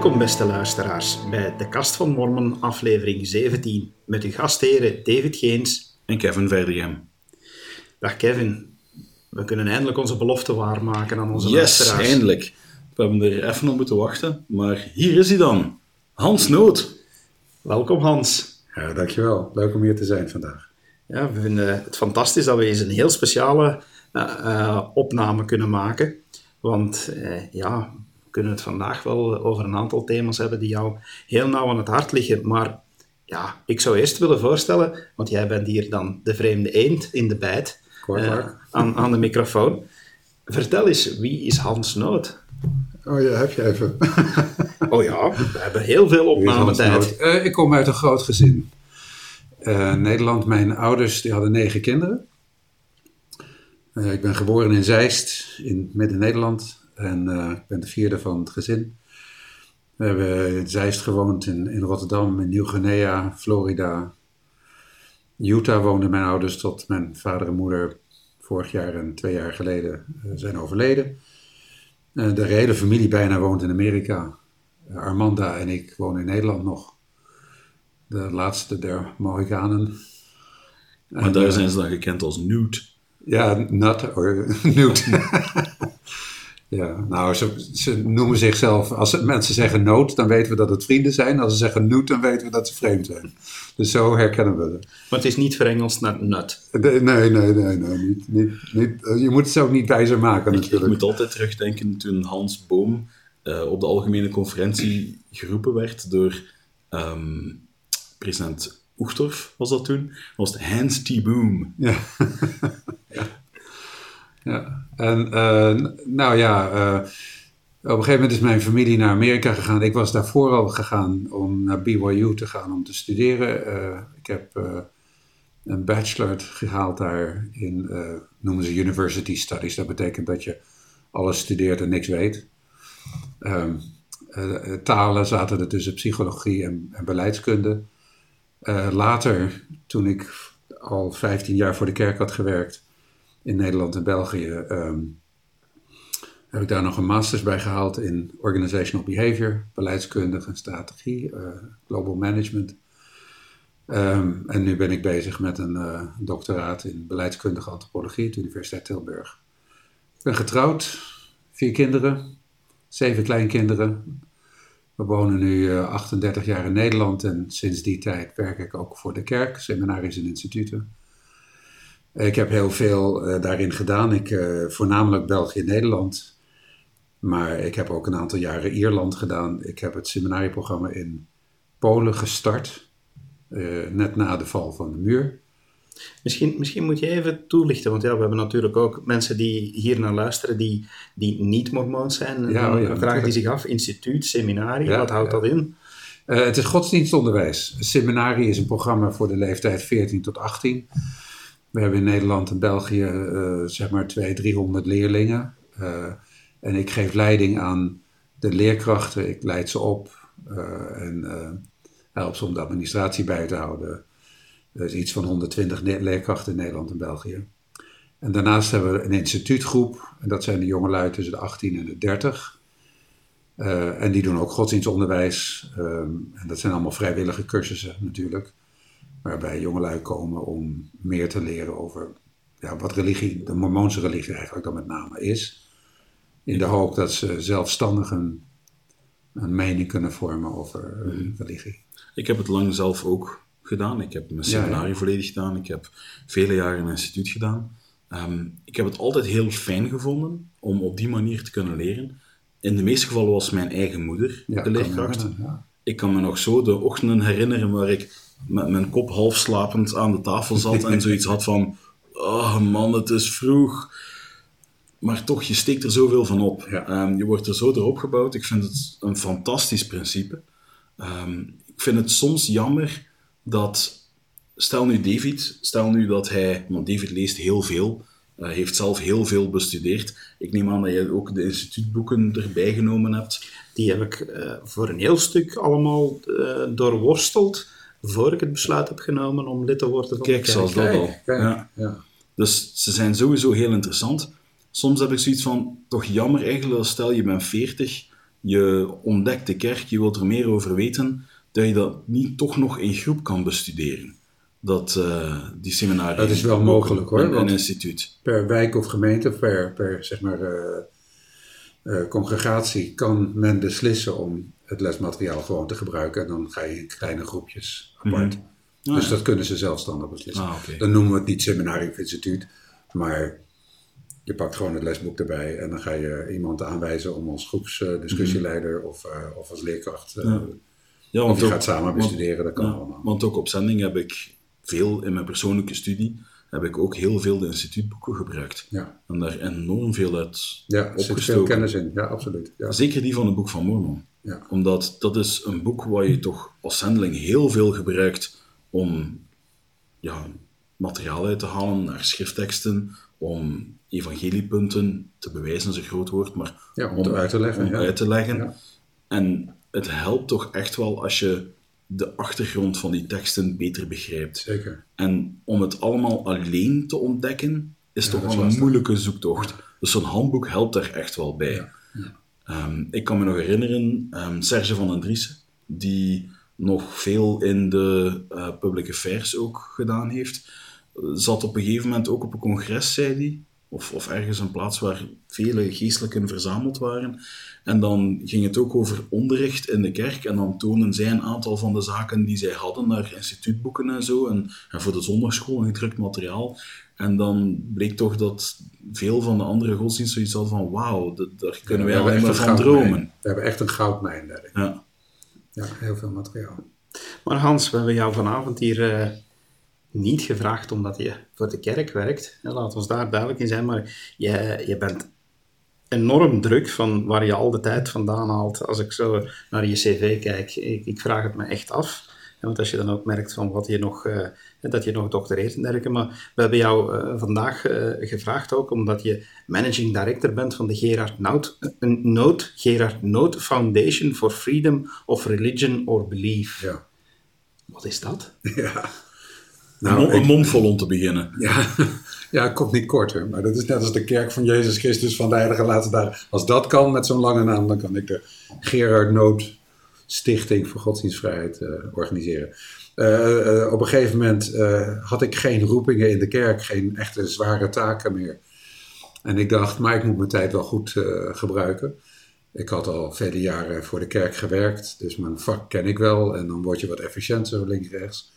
Welkom beste luisteraars bij de Kast van Mormon aflevering 17 met uw gastheren David Geens en Kevin Verdegem. Dag Kevin, we kunnen eindelijk onze belofte waarmaken aan onze yes, luisteraars. eindelijk. We hebben er even op moeten wachten, maar hier is hij dan. Hans Noot. Welkom Hans. Ja, dankjewel. Leuk om hier te zijn vandaag. Ja, we vinden het fantastisch dat we eens een heel speciale uh, uh, opname kunnen maken. Want uh, ja, kunnen het vandaag wel over een aantal thema's hebben die jou heel nauw aan het hart liggen. Maar ja, ik zou eerst willen voorstellen, want jij bent hier dan de vreemde eend in de bijt aan, aan de microfoon. Vertel eens, wie is Hans Noot? Oh ja, heb je even. oh ja, we hebben heel veel opnametijd. Uh, ik kom uit een groot gezin. Uh, Nederland, mijn ouders die hadden negen kinderen. Uh, ik ben geboren in Zeist, in Midden-Nederland. En ik ben de vierde van het gezin. We hebben in Zeist gewoond, in, in Rotterdam, in Nieuw-Guinea, Florida. Utah woonden mijn ouders tot mijn vader en moeder vorig jaar en twee jaar geleden zijn overleden. Uh, de hele familie bijna woont in Amerika. Armanda en ik wonen in Nederland nog. De laatste der Mohicanen. Maar daar zijn ze dan gekend als Newt. Ja, or Newt. ja, nou, ze, ze, noemen zichzelf, als mensen zeggen nood, dan weten we dat het vrienden zijn. Als ze zeggen Newt, dan weten we dat ze vreemd zijn. Dus zo herkennen we het. Maar het is niet verengeld naar nut. Nee, nee, nee, nee, nee niet, niet, niet, je moet het ook niet wijzer maken ik, natuurlijk. Ik moet altijd terugdenken toen Hans Boom uh, op de algemene conferentie geroepen werd door um, president Oegtorf, was dat toen? Dat was het Hans T. Boom. Ja. ja. ja. En uh, nou ja... Uh, op een gegeven moment is mijn familie naar Amerika gegaan. Ik was daarvoor al gegaan om naar BYU te gaan om te studeren. Uh, ik heb een bachelor gehaald daar in, noemen ze University Studies. Dat betekent dat je alles studeert en niks weet. Um, talen zaten er tussen psychologie en, en beleidskunde. later, toen ik al 15 jaar voor de kerk had gewerkt in Nederland en België... Um, heb ik daar nog een masters bij gehaald in organizational behavior, beleidskundige en strategie, uh, global management. Um, en nu ben ik bezig met een uh, doctoraat in beleidskundige antropologie de Universiteit Tilburg. Ik ben getrouwd, vier kinderen, zeven kleinkinderen. We wonen nu uh, 38 jaar in Nederland en sinds die tijd werk ik ook voor de kerk, seminaries en instituten. Ik heb heel veel uh, daarin gedaan. Ik, uh, voornamelijk België en Nederland. Maar ik heb ook een aantal jaren Ierland gedaan. Ik heb het seminarieprogramma in Polen gestart. Uh, net na de val van de muur. Misschien, misschien moet je even toelichten, want ja, we hebben natuurlijk ook mensen die hier naar luisteren die, die niet mormoons zijn. Ja, oh ja, dan vragen die zich af, instituut, seminarie, ja, wat houdt dat in? Het is godsdienstonderwijs. Seminarie is een programma voor de leeftijd 14 tot 18. We hebben in Nederland en België uh, zeg maar 200, 300 leerlingen. En ik geef leiding aan de leerkrachten, ik leid ze op uh, en help ze om de administratie bij te houden. Er is iets van 120 leerkrachten in Nederland en België. En daarnaast hebben we een instituutgroep, en dat zijn de jongelui tussen de 18 en de 30. Uh, en die doen ook godsdienstonderwijs. Um, en dat zijn allemaal vrijwillige cursussen natuurlijk. Waarbij jongelui komen om meer te leren over ja, wat religie, de Mormoonse religie eigenlijk dan met name is. In de hoop dat ze zelfstandig een, een mening kunnen vormen over mm. religie. Ik heb het lang zelf ook gedaan. Ik heb mijn seminarie ja, ja. volledig gedaan. Ik heb vele jaren een instituut gedaan. Um, ik heb het altijd heel fijn gevonden om op die manier te kunnen leren. In de meeste gevallen was mijn eigen moeder ja, de leerkracht. Ja. Ik kan me nog zo de ochtenden herinneren waar ik met mijn kop half slapend aan de tafel zat en zoiets had van: Oh man, het is vroeg maar toch, je steekt er zoveel van op. Ja. Um, je wordt er zo door opgebouwd. Ik vind het een fantastisch principe. Um, ik vind het soms jammer dat, stel nu David, stel nu dat hij, want David leest heel veel, uh, heeft zelf heel veel bestudeerd. Ik neem aan dat je ook de instituutboeken erbij genomen hebt. Die heb ik uh, voor een heel stuk allemaal uh, doorworsteld, voor ik het besluit heb genomen om lid te worden van Kijk, de zelfs dat al. Kijk, ja. ja. Dus ze zijn sowieso heel interessant soms heb ik zoiets van, toch jammer eigenlijk, als stel je bent 40 je ontdekt de kerk, je wilt er meer over weten, dat je dat niet toch nog in groep kan bestuderen. Dat, uh, die seminarie. Dat is wel mogelijk hoor. Een instituut. Per wijk of gemeente, per, per zeg maar, uh, uh, congregatie, kan men beslissen om het lesmateriaal gewoon te gebruiken. En dan ga je in kleine groepjes apart. Mm -hmm. dus ja. dat kunnen ze zelfstandig beslissen. Ah, okay. Dan noemen we het niet seminarie of instituut, maar je pakt gewoon het lesboek erbij en dan ga je iemand aanwijzen om als groepsdiscussieleider mm -hmm. of, uh, of als leerkracht. Uh, ja. Ja, of je ook, gaat samen bestuderen, dat kan ja, allemaal. Want ook op zending heb ik veel in mijn persoonlijke studie, heb ik ook heel veel de instituutboeken gebruikt. Ja. En daar enorm veel uit ja, er zit veel kennis in, ja, absoluut. Ja. Zeker die van het Boek van Mormon. Ja. Omdat dat is een boek waar je toch als zendeling heel veel gebruikt om ja, materiaal uit te halen naar schriftteksten, om evangeliepunten te bewijzen, is een groot woord, maar ja, om, om uit te leggen. Om ja. uit te leggen. En het helpt toch echt wel als je de achtergrond van die teksten beter begrijpt. Zeker. En om het allemaal alleen te ontdekken, is toch wel een moeilijke zoektocht. Dus zo'n handboek helpt daar echt wel bij. Um, ik kan me nog herinneren, um, Serge van den Driessen, die nog veel in de uh, public affairs ook gedaan heeft, zat op een gegeven moment ook op een congres, zei hij, of, of ergens een plaats waar vele geestelijken verzameld waren. En dan ging het ook over onderricht in de kerk. En dan tonen zij een aantal van de zaken die zij hadden naar instituutboeken en zo. En, en voor de zondagschool een gedrukt materiaal. En dan bleek toch dat veel van de andere godsdiensten zoiets hadden van wauw, daar kunnen ja, wij we alleen maar van dromen. We hebben echt een goudmijn daar. Ja. ja, heel veel materiaal. Maar Hans, we hebben jou vanavond hier uh, niet gevraagd omdat je voor de kerk werkt. Laat ons daar duidelijk in zijn, maar je, je bent enorm druk van waar je al de tijd vandaan haalt. Als ik zo naar je cv kijk, ik, ik vraag het me echt af. Want als je dan ook merkt van wat je nog, uh, dat je nog doctoreert en dergelijke. Maar we hebben jou uh, vandaag uh, gevraagd ook, omdat je managing director bent van de Gerard Noot, Gerard Noot Foundation for Freedom of Religion or Belief. Ja. Wat is dat? Ja. Nou, een, ik, een mondvol om te beginnen. Ja, ja, het komt niet korter. Maar dat is net als de kerk van Jezus Christus van de Heilige Laatste Dagen. Als dat kan met zo'n lange naam, dan kan ik de Gerard Noot Stichting voor Godsdienstvrijheid uh, organiseren. Uh, uh, op een gegeven moment had ik geen roepingen in de kerk, geen echte zware taken meer. En ik dacht, maar ik moet mijn tijd wel goed gebruiken. Ik had al vele jaren voor de kerk gewerkt, dus mijn vak ken ik wel. En dan word je wat efficiënter, links-rechts.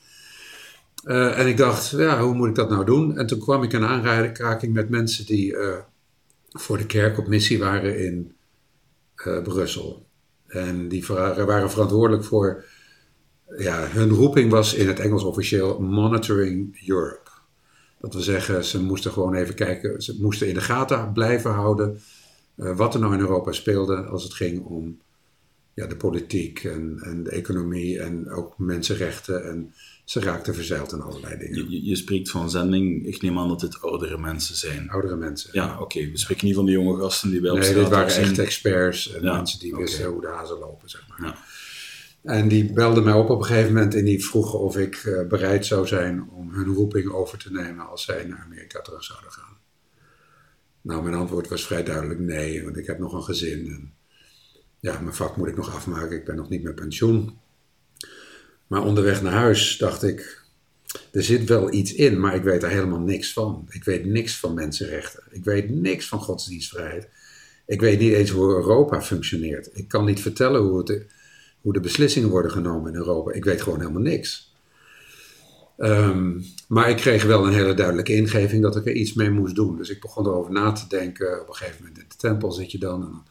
En ik dacht, ja, hoe moet ik dat nou doen? En toen kwam ik in aanraking met mensen die voor de kerk op missie waren in Brussel. En die waren verantwoordelijk voor, ja, hun roeping was in het Engels officieel Monitoring Europe. Dat wil zeggen, ze moesten gewoon even kijken, ze moesten in de gaten blijven houden wat er nou in Europa speelde als het ging om ja, de politiek en, en de economie en ook mensenrechten en ze raakten verzeild in allerlei dingen. Je, je, spreekt van zending, ik neem aan dat dit oudere mensen zijn. Oudere mensen. Ja, oké. Okay. We spreken niet van de jonge gasten die ons Nee, dit waren echt experts en ja, mensen die okay. wisten hoe de hazen lopen, zeg maar. Ja. En die belden mij op op een gegeven moment en die vroegen of ik uh, bereid zou zijn om hun roeping over te nemen als zij naar Amerika terug zouden gaan. Nou, mijn antwoord was vrij duidelijk nee, want ik heb nog een gezin. En ja, mijn vak moet ik nog afmaken, ik ben nog niet met pensioen. Maar onderweg naar huis dacht ik, er zit wel iets in, maar ik weet daar helemaal niks van. Ik weet niks van mensenrechten. Ik weet niks van godsdienstvrijheid. Ik weet niet eens hoe Europa functioneert. Ik kan niet vertellen hoe, het, hoe de beslissingen worden genomen in Europa. Ik weet gewoon helemaal niks. Um, maar ik kreeg wel een hele duidelijke ingeving dat ik er iets mee moest doen. Dus ik begon erover na te denken. Op een gegeven moment in de tempel zit je dan en dan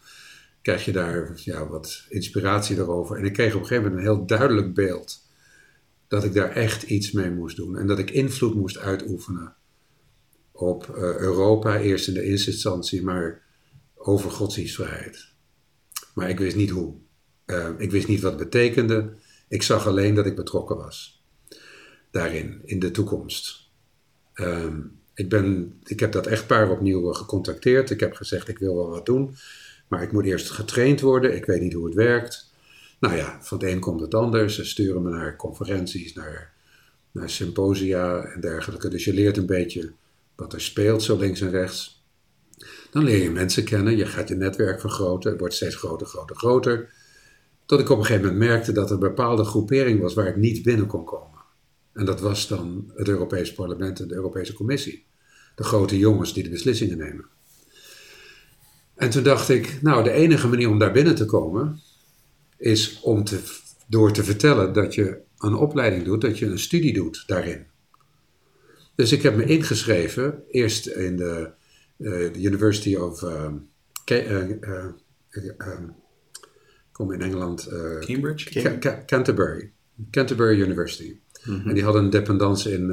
krijg je daar ja, wat inspiratie erover. En ik kreeg op een gegeven moment een heel duidelijk beeld dat ik daar echt iets mee moest doen. En dat ik invloed moest uitoefenen op uh, Europa, eerst in de eerste instantie, maar over godsdienstvrijheid. Maar ik wist niet hoe. Uh, ik wist niet wat het betekende. Ik zag alleen dat ik betrokken was. Daarin, in de toekomst. Um, ik, ben, ik heb dat echtpaar opnieuw gecontacteerd. Ik heb gezegd, ik wil wel wat doen. Maar ik moet eerst getraind worden. Ik weet niet hoe het werkt. Nou ja, van het een komt het ander. Ze sturen me naar conferenties, naar, naar symposia en dergelijke. Dus je leert een beetje wat er speelt, zo links en rechts. Dan leer je mensen kennen, je gaat je netwerk vergroten, het wordt steeds groter, groter, groter. Tot ik op een gegeven moment merkte dat er een bepaalde groepering was waar ik niet binnen kon komen. En dat was dan het Europees Parlement en de Europese Commissie. De grote jongens die de beslissingen nemen. En toen dacht ik, nou, de enige manier om daar binnen te komen is om te, door te vertellen dat je een opleiding doet, dat je een studie doet daarin. Dus ik heb me ingeschreven, eerst in de, uh, University of uh, uh, kom in Engeland. Cambridge? Canterbury. Canterbury University. Mhm. En die hadden een dependance in,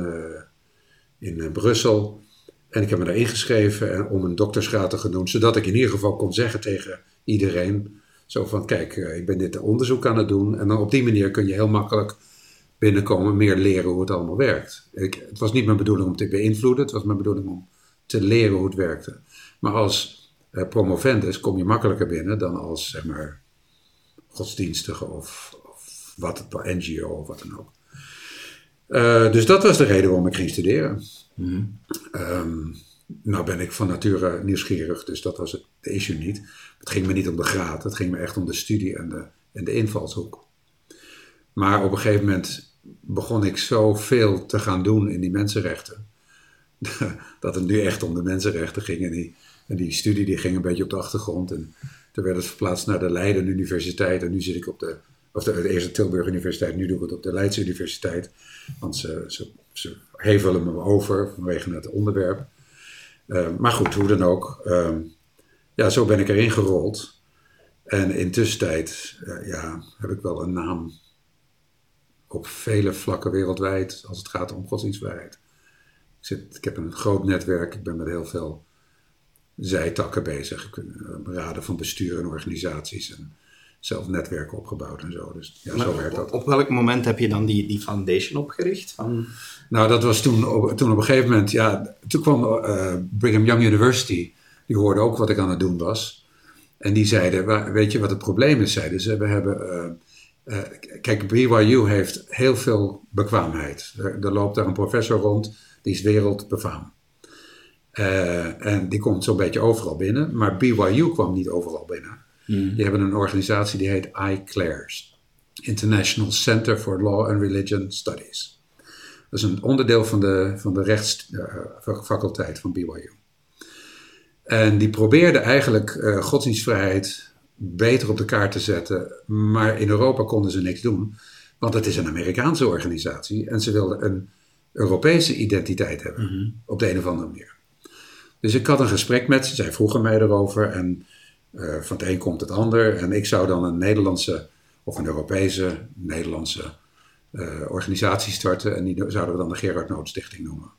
in Brussel. En ik heb me daar ingeschreven om een doktersgraad te doen, zodat ik in ieder geval kon zeggen tegen iedereen: zo van, kijk, ik ben dit onderzoek aan het doen. En dan op die manier kun je heel makkelijk binnenkomen, meer leren hoe het allemaal werkt. Ik, het was niet mijn bedoeling om te beïnvloeden, het was mijn bedoeling om te leren hoe het werkte. Maar als uh, promovendus kom je makkelijker binnen dan als, zeg maar, godsdienstige of, of wat het NGO of wat dan ook. Uh, dus dat was de reden waarom ik ging studeren. Mm um, nou ben ik van nature nieuwsgierig, dus dat was het issue niet. Het ging me niet om de graad, het ging me echt om de studie en de, en de invalshoek. Maar op een gegeven moment begon ik zoveel te gaan doen in die mensenrechten. dat het nu echt om de mensenrechten ging. En die, en die studie die ging een beetje op de achtergrond. En toen werd het verplaatst naar de Leiden Universiteit. En nu zit ik op de, of de, eerste Tilburg Universiteit. Nu doe ik het op de Leidse Universiteit. Want ze, ze, ze hevelen me over vanwege het onderwerp. Uh, maar goed, hoe dan ook. Uh, ja, zo ben ik erin gerold. En intussen tijd uh, ja, heb ik wel een naam op vele vlakken wereldwijd als het gaat om godsdienstvrijheid. Ik, zit, ik heb een groot netwerk, ik ben met heel veel zijtakken bezig. Ik eh, raden van bestuur en organisaties en zelf netwerken opgebouwd en zo. Dus ja, zo werkt dat. Op welk moment heb je dan die, die foundation opgericht? Van... Nou, dat was toen op, toen op een gegeven moment, ja, toen kwam uh, Brigham Young University, die hoorde ook wat ik aan het doen was. En die zeiden, weet je wat het probleem is, zeiden ze, we hebben... Uh, uh, kijk, BYU heeft heel veel bekwaamheid. Er, er, loopt daar een professor rond, die is wereldbefaam. Uh, en die komt zo'n beetje overal binnen, maar BYU kwam niet overal binnen. Mm. Die hebben een organisatie die heet ICLAIRS, International Center for Law and Religion Studies. Dat is een onderdeel van de, van de rechtsfaculteit van BYU. En die probeerde eigenlijk uh, godsdienstvrijheid beter op de kaart te zetten. Maar in Europa konden ze niks doen, want het is een Amerikaanse organisatie en ze wilden een Europese identiteit hebben, mhm. op de een of andere manier. Dus ik had een gesprek met ze, zij vroegen mij erover en uh, van het een komt het ander. En ik zou dan een Nederlandse of een Europese, Nederlandse uh, organisatie starten en die zouden we dan de Gerard Nood Stichting noemen.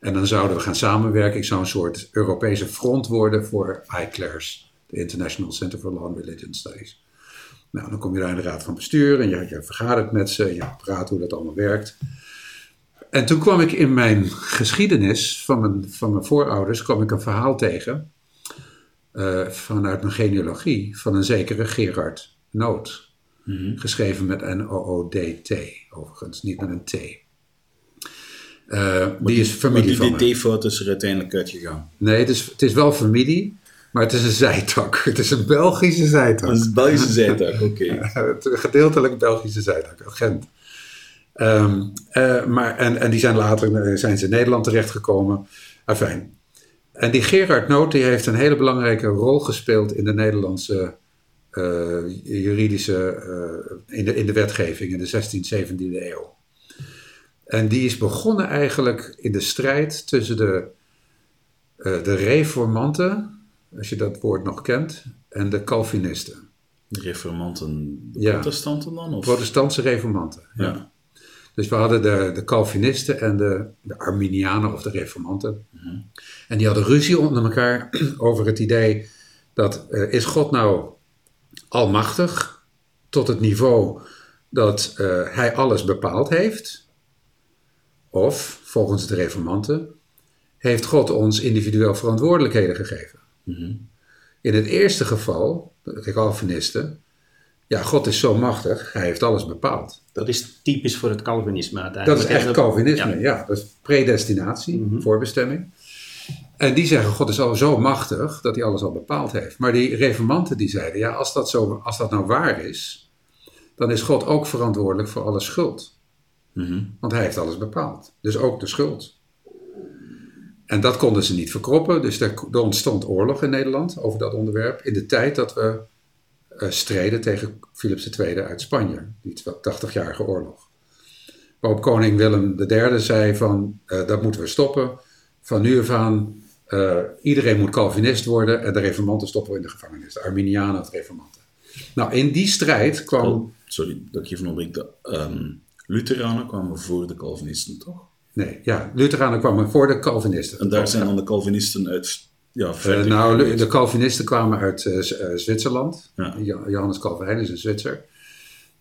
En dan zouden we gaan samenwerken. Ik zou een soort Europese front worden voor iClairs de International Center for Law and Religion Studies. Nou, dan kom je daar in de raad van bestuur en je, je vergadert met ze en je praat hoe dat allemaal werkt. En toen kwam ik in mijn geschiedenis van mijn, van mijn voorouders kwam ik een verhaal tegen uh, vanuit mijn genealogie van een zekere Gerard Noot. Mm Geschreven met N-O-O-D-T, overigens, niet met een T. Uh, die, is familie maar die, die D-foto is er uiteindelijk uitgegaan. Nee, het is, het is wel familie, maar het is een zijtak. Het is een Belgische zijtak. Een Belgische zijtak, oké. gedeeltelijk Belgische zijtak, Gent. Um, uh, maar, en, en die zijn later eh, zijn ze in Nederland terechtgekomen. Enfin. En die Gerard Noot die heeft een hele belangrijke rol gespeeld in de Nederlandse uh, juridische, in, de, in de wetgeving in de 16e, 17e eeuw. En die is begonnen eigenlijk in de strijd tussen de, de reformanten als je dat woord nog kent, en de Calvinisten. De reformanten, de protestanten dan? Of? Protestantse reformanten, ja. Dus we hadden de, de Calvinisten en de, de Arminianen of de reformanten. Mhm. En die hadden ruzie onder elkaar over het idee dat uh, is God nou almachtig tot het niveau dat uh, hij alles bepaald heeft? Of, volgens de reformanten, heeft God ons individueel verantwoordelijkheden gegeven? Mhm. In het eerste geval, de Calvinisten, ja, God is zo machtig, hij heeft alles bepaald. Dat is typisch voor het Calvinisme uiteindelijk. Dat is echt Calvinisme, ja. Dat is predestinatie, mhm. voorbestemming. En die zeggen, God is al zo machtig dat hij alles al bepaald heeft. Maar die reformanten die zeiden, ja, als dat, zo, als dat nou waar is, dan is God ook verantwoordelijk voor alle schuld. Mhm. Want hij heeft alles bepaald. Dus ook de schuld. En dat konden ze niet verkroppen. Dus er, er ontstond oorlog in Nederland over dat onderwerp. In de tijd dat we eh, streden tegen Philips II uit Spanje. Die 80-jarige oorlog. Waarop koning Willem III zei van, eh, dat moeten we stoppen. Van nu af aan, eh, iedereen moet Calvinist worden. En de reformanten stoppen we in de gevangenis. De Arminianen, de reformanten. Nou, in die strijd kwam... Oh, sorry dat ik even onderbreek. De ehm, Lutheranen kwamen voor de Calvinisten, toch? Nee, ja, Lutheranen kwamen voor de Calvinisten. En daar zijn dan de Calvinisten uit ja, verder nou, de Calvinisten kwamen uit eh, eh, Zwitserland. Ja. Jo- Johannes Calvijn is een Zwitser.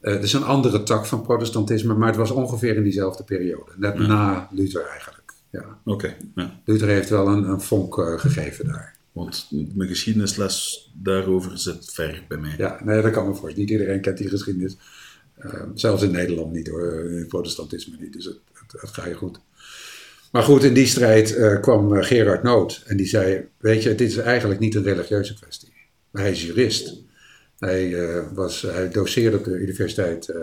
Het is een andere tak van protestantisme, maar het was ongeveer in diezelfde periode. Net na Luther eigenlijk. Ja. Oké, ja. Luther heeft wel een, een vonk gegeven daar. Want mijn geschiedenisles daarover zit ver bij mij. Ja, nee, dat kan me voorstellen. Niet iedereen kent die geschiedenis. Eh, zelfs in Nederland niet hoor, in het protestantisme niet. Dus het, het, ga je goed. Maar goed, in die strijd eh, kwam eh, Gerard Noot en die zei: Weet je, dit is eigenlijk niet een religieuze kwestie. Maar hij is jurist. Hij, eh, was, hij doseerde op de universiteit, eh,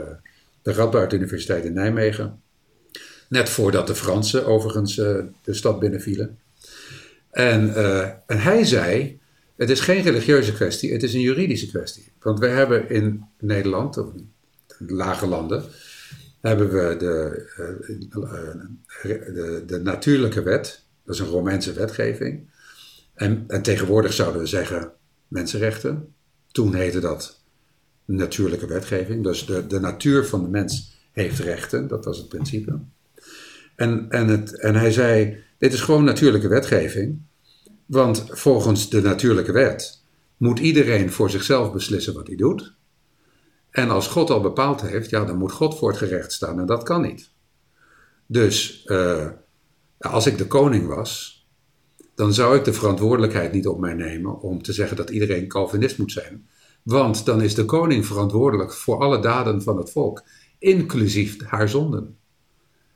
de Radboud Universiteit in Nijmegen. Net voordat de Fransen overigens eh, de stad binnenvielen. En, eh, en hij zei: Het is geen religieuze kwestie, het is een juridische kwestie. Want we hebben in Nederland, of in lage landen, hebben we de, eh, eh, de, de natuurlijke wet. Dat is een Romeinse wetgeving. En, en tegenwoordig zouden we zeggen mensenrechten. Toen heette dat natuurlijke wetgeving. Dus de, de natuur van de mens heeft rechten. Dat was het principe. En, en, het, en hij zei, dit is gewoon natuurlijke wetgeving. Want volgens de natuurlijke wet moet iedereen voor zichzelf beslissen wat hij doet. En als God al bepaald heeft, ja, dan moet God voor het gerecht staan. En dat kan niet. Dus eh, als ik de koning was, dan zou ik de verantwoordelijkheid niet op mij nemen om te zeggen dat iedereen Calvinist moet zijn. Want dan is de koning verantwoordelijk voor alle daden van het volk, inclusief haar zonden.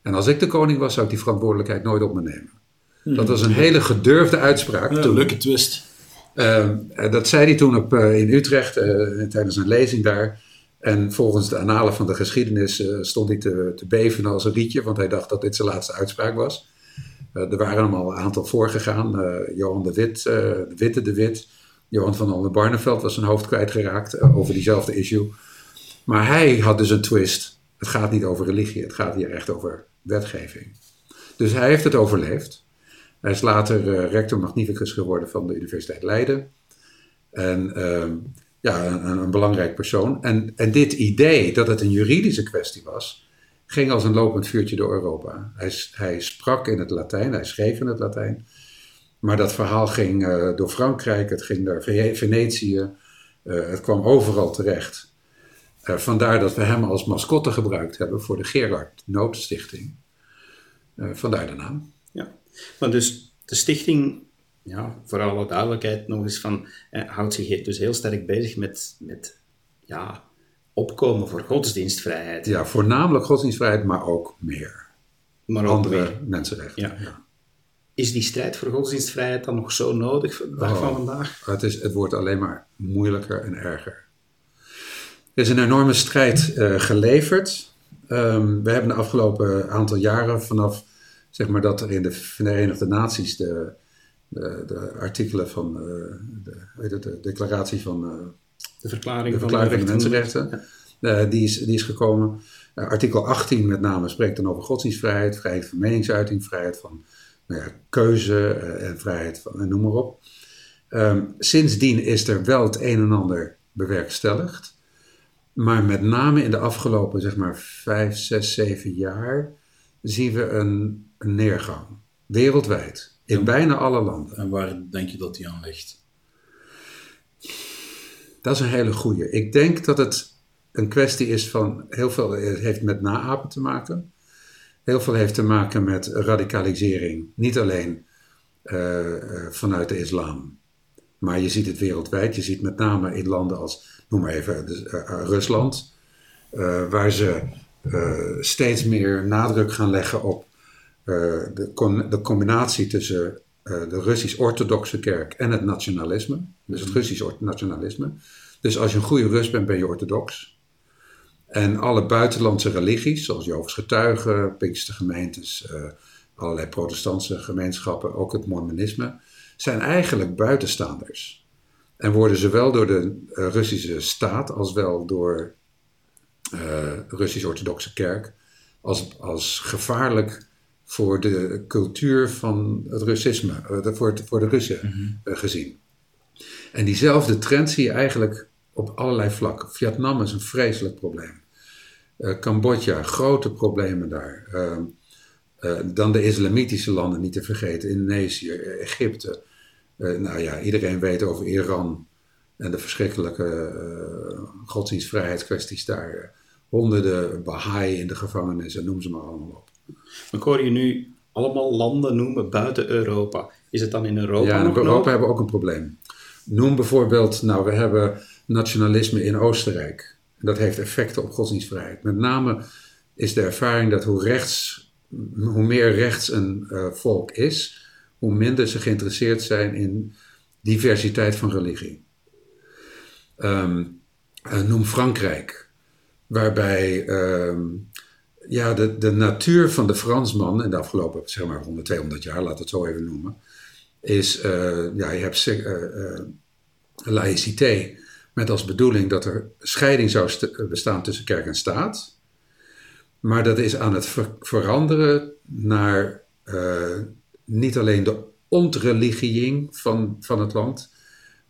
En als ik de koning was, zou ik die verantwoordelijkheid nooit op me nemen. Dat was een hele gedurfde uitspraak. Ja, toen. leuke twist. Eh, dat zei hij toen op, eh, in Utrecht tijdens een lezing daar. En volgens de annalen van de geschiedenis eh, stond hij te, beven als een rietje, want hij dacht dat dit zijn laatste uitspraak was. Eh, er waren hem al een aantal voorgegaan. eh, Johan de Wit, de Witte de Wit. Johan van Oldenbarneveld was zijn hoofd kwijtgeraakt over diezelfde issue. Maar hij had dus een twist. Het gaat niet over religie, het gaat hier echt over wetgeving. Dus hij heeft het overleefd. Hij is later rector magnificus geworden van de Universiteit Leiden. En ehm, ja, een, belangrijk persoon. En, en dit idee dat het een juridische kwestie was, ging als een lopend vuurtje door Europa. Hij, hij sprak in het Latijn, hij schreef in het Latijn. Maar dat verhaal ging eh, door Frankrijk, het ging Ve- Venetië, eh, het kwam overal terecht. Eh, vandaar dat we hem als mascotte gebruikt hebben voor de Gerard Noodstichting. Vandaar de naam. Ja. Maar dus de stichting, ja, voor alle duidelijkheid nog eens van, eh, houdt zich dus heel sterk bezig met, met ja, opkomen voor godsdienstvrijheid. Ja, voornamelijk godsdienstvrijheid, maar ook meer. maar ook Andere mensenrechten. Ja. Is die strijd voor godsdienstvrijheid dan nog zo nodig de dag Oh. van vandaag? Het, is, het wordt alleen maar moeilijker en erger. Er is een enorme strijd eh, geleverd. Ehm, we hebben de afgelopen aantal jaren, vanaf zeg maar, dat er in de Verenigde Naties de, de, de artikelen van eh, de, de declaratie van eh, De verklaring, de van verklaring van de rechten- mensenrechten, eh, die, is, die is gekomen. Artikel 18 met name spreekt dan over godsdienstvrijheid, vrijheid van meningsuiting, vrijheid van nou ja, keuze en vrijheid van en noem maar op. Ehm, sindsdien is er wel het een en ander bewerkstelligd. Maar met name in de afgelopen zeg maar vijf, zes, zeven jaar zien we een, een neergang. Wereldwijd. In bijna alle landen. En waar denk je dat die aan ligt? Dat is een hele goeie. Ik denk dat het een kwestie is van heel veel heeft met naapen te maken. Heel veel heeft te maken met radicalisering. Niet alleen eh, eh, vanuit de islam. Maar je ziet het wereldwijd. Je ziet met name in landen als, noem maar even, dus, eh, Rusland. waar ze steeds meer nadruk gaan leggen op de, con- de combinatie tussen eh, de Russisch-Orthodoxe kerk en het nationalisme. Dus het Russisch nationalisme. Dus als je een goede Rus bent, ben je orthodox. En alle buitenlandse religies, zoals Jehovah's getuigen, Pinkstergemeentes, uh, allerlei protestantse gemeenschappen, ook het mormonisme, zijn eigenlijk buitenstaanders. En worden zowel door de Russische staat als wel door uh, Russisch-orthodoxe kerk als, als gevaarlijk voor de cultuur van het Russisme, uh, voor, het, voor de Russen mm -hmm. gezien. En diezelfde trend zie je eigenlijk op allerlei vlakken. Vietnam is een vreselijk probleem. Uh, Cambodja, grote problemen daar. Uh, uh, dan de islamitische landen niet te vergeten, Indonesië, Egypte. nou ja, iedereen weet over Iran en de verschrikkelijke godsdienstvrijheidskwesties daar. honderden Baha'i in de gevangenis en noem ze maar allemaal op. Ik hoor je nu allemaal landen noemen buiten Europa. Is het dan in Europa Ja, in Europa hebben we ook een probleem. Noem bijvoorbeeld, nou, we hebben nationalisme in Oostenrijk. Dat heeft effecten op godsdienstvrijheid. Met name is de ervaring dat hoe, rechts, hoe meer rechts een uh, volk is, hoe minder ze geïnteresseerd zijn in diversiteit van religie. Um, uh, noem Frankrijk, waarbij um, ja, de, de natuur van de Fransman in de afgelopen zeg maar 100, 200 jaar, laat het zo even noemen, is, uh, ja, je hebt laïcité met als bedoeling dat er scheiding zou bestaan tussen kerk en staat. Maar dat is aan het ver veranderen naar niet alleen de ontreligiëring van, van het land,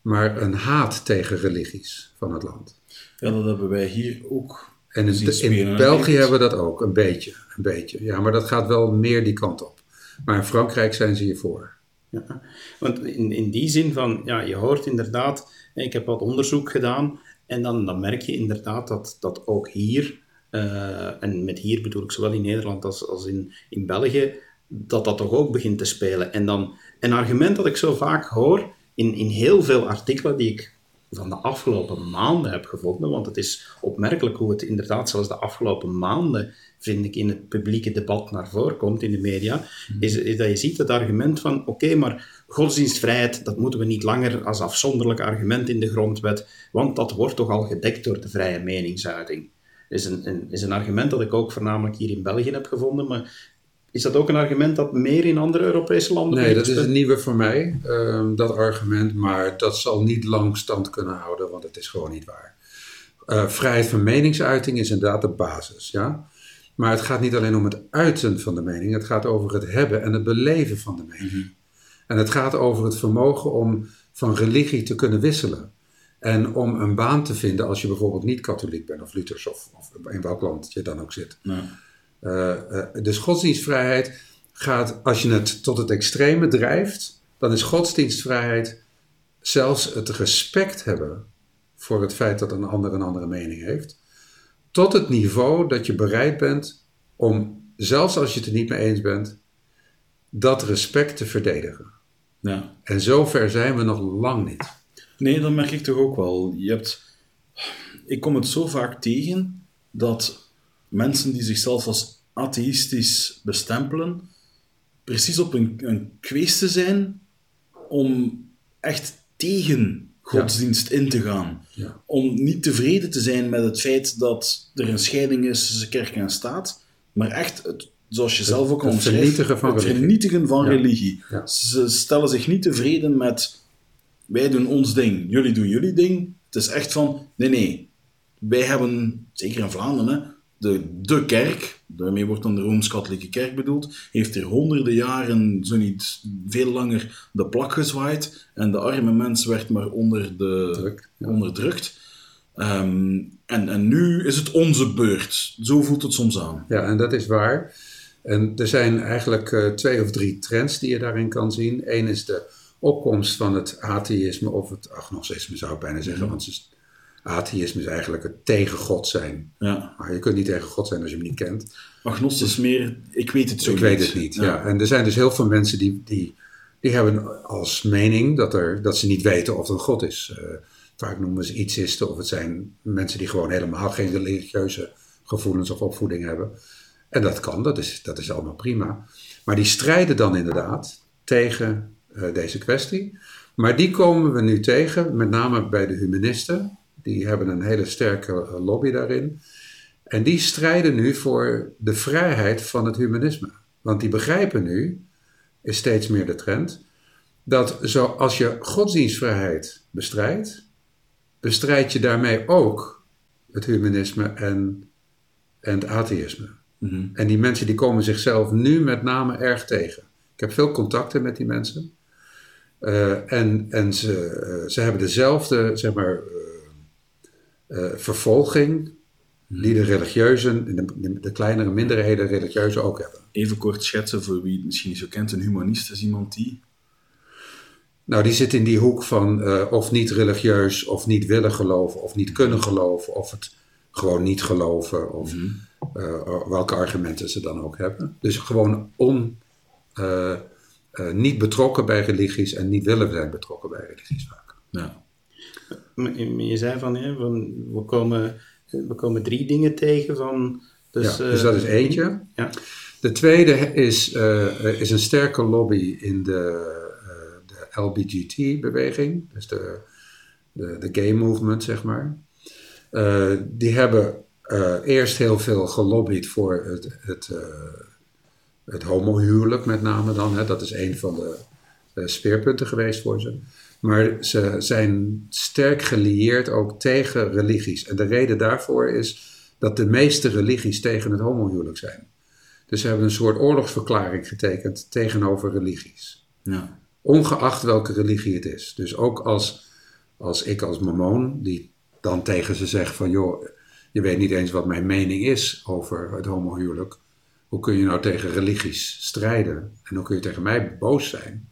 maar een haat tegen religies van het land. Ja, dat hebben wij hier ook. En in, in België hebben we dat ook, een beetje, een beetje. Ja, maar dat gaat wel meer die kant op. Maar in Frankrijk zijn ze hiervoor. Ja, want in, in die zin van, ja, je hoort inderdaad, ik heb wat onderzoek gedaan en dan, dan merk je inderdaad dat, dat ook hier, uh, en met hier bedoel ik zowel in Nederland als, als in, in België, dat dat toch ook begint te spelen. En dan een argument dat ik zo vaak hoor in, in heel veel artikelen die ik van de afgelopen maanden heb gevonden, want het is opmerkelijk hoe het inderdaad zelfs de afgelopen maanden, vind ik, in het publieke debat naar voren komt in de media, mm-hmm. is, is, dat je ziet het argument van, oké, okay, maar godsdienstvrijheid, dat moeten we niet langer als afzonderlijk argument in de grondwet, want dat wordt toch al gedekt door de vrije meningsuiting. Is een, een, is een argument dat ik ook voornamelijk hier in België heb gevonden, maar is dat ook een argument dat meer in andere Europese landen Nee, dat is een nieuwe voor mij, um, dat argument. Maar dat zal niet lang stand kunnen houden, want het is gewoon niet waar. Uh, vrijheid van meningsuiting is inderdaad de basis, ja. Maar het gaat niet alleen om het uiten van de mening, het gaat over het hebben en het beleven van de mening. Mm -hmm. En het gaat over het vermogen om van religie te kunnen wisselen. En om een baan te vinden als je bijvoorbeeld niet katholiek bent of Luthers of, of in welk land je dan ook zit. Nee. Dus godsdienstvrijheid gaat, als je het tot het extreme drijft, dan is godsdienstvrijheid zelfs het respect hebben voor het feit dat een ander een andere mening heeft, tot het niveau dat je bereid bent om, zelfs als je het er niet mee eens bent, dat respect te verdedigen. Ja. En zover zijn we nog lang niet. Nee, dat merk ik toch ook wel. Je hebt, ik kom het zo vaak tegen dat mensen die zichzelf als atheïstisch bestempelen, precies op een, een kweeste zijn om echt tegen godsdienst ja. in te gaan. Ja. Om niet tevreden te zijn met het feit dat er een scheiding is tussen kerk en staat, maar echt, het, zoals je zelf ook al het vernietigen van het religie. vernietigen van religie. Ja. Ze stellen zich niet tevreden met wij doen ons ding, jullie doen jullie ding. Het is echt van, nee, nee, wij hebben, zeker in Vlaanderen, hè, de, de kerk, daarmee wordt dan de Rooms-Katholieke Kerk bedoeld, heeft er honderden jaren, zo niet veel langer, de plak gezwaaid en de arme mens werd maar onder de, Druk, ja. onderdrukt. Ehm, en, en nu is het onze beurt. Zo voelt het soms aan. Ja, en dat is waar. En er zijn eigenlijk eh, twee of drie trends die je daarin kan zien. Eén is de opkomst van het atheïsme of het agnosticisme zou ik bijna zeggen. Want het is- atheïsme is eigenlijk het tegen God zijn. Ja. Maar je kunt niet tegen God zijn als je hem niet kent. Agnostisch meer, ik weet het zo ik niet. weet het niet. Ja. En er zijn dus heel veel mensen die, die, die hebben als mening dat, er, dat ze niet weten of er een God is. Eh, vaak noemen ze ietsisten of het zijn mensen die gewoon helemaal geen religieuze gevoelens of opvoeding hebben. En dat kan, dat is, dat is allemaal prima. Maar die strijden dan inderdaad tegen eh, deze kwestie. Maar die komen we nu tegen, met name bij de humanisten. Die hebben een hele sterke eh, lobby daarin. En die strijden nu voor de vrijheid van het humanisme. Want die begrijpen nu, is steeds meer de trend, dat zo als je godsdienstvrijheid bestrijdt, bestrijd je daarmee ook het humanisme en, en het atheïsme. Mhm. En die mensen die komen zichzelf nu met name erg tegen. Ik heb veel contacten met die mensen. Eh, en en ze, eh, ze hebben dezelfde zeg maar, eh, vervolging die de religieuzen, de, de, de kleinere minderheden religieuzen ook hebben. Even kort schetsen voor wie het misschien niet zo kent. Een humanist is iemand die... Nou, die zit in die hoek van eh, of niet religieus, of niet willen geloven, of niet kunnen geloven, of het gewoon niet geloven, of eh, welke argumenten ze dan ook hebben. Dus gewoon on, niet betrokken bij religies en niet willen zijn betrokken bij religies vaak. Ja. Je zei van, hè, van we, komen, we komen drie dingen tegen van... Dus, ja, eh, dus dat is eentje. Ja. De tweede is, eh, is een sterke lobby in de, eh, de LBGT-beweging, dus de, de, de gay movement, zeg maar. Die hebben eerst heel veel gelobbyd voor het, het, het homohuwelijk, met name dan. Hè. Dat is een van de speerpunten geweest voor ze. Maar ze zijn sterk gelieerd ook tegen religies. En de reden daarvoor is dat de meeste religies tegen het homohuwelijk zijn. Dus ze hebben een soort oorlogsverklaring getekend tegenover religies. Ja. Ongeacht welke religie het is. Dus ook als, als ik als mormoon, die dan tegen ze zeg van... joh, je weet niet eens wat mijn mening is over het homohuwelijk. Hoe kun je nou tegen religies strijden? En hoe kun je tegen mij boos zijn?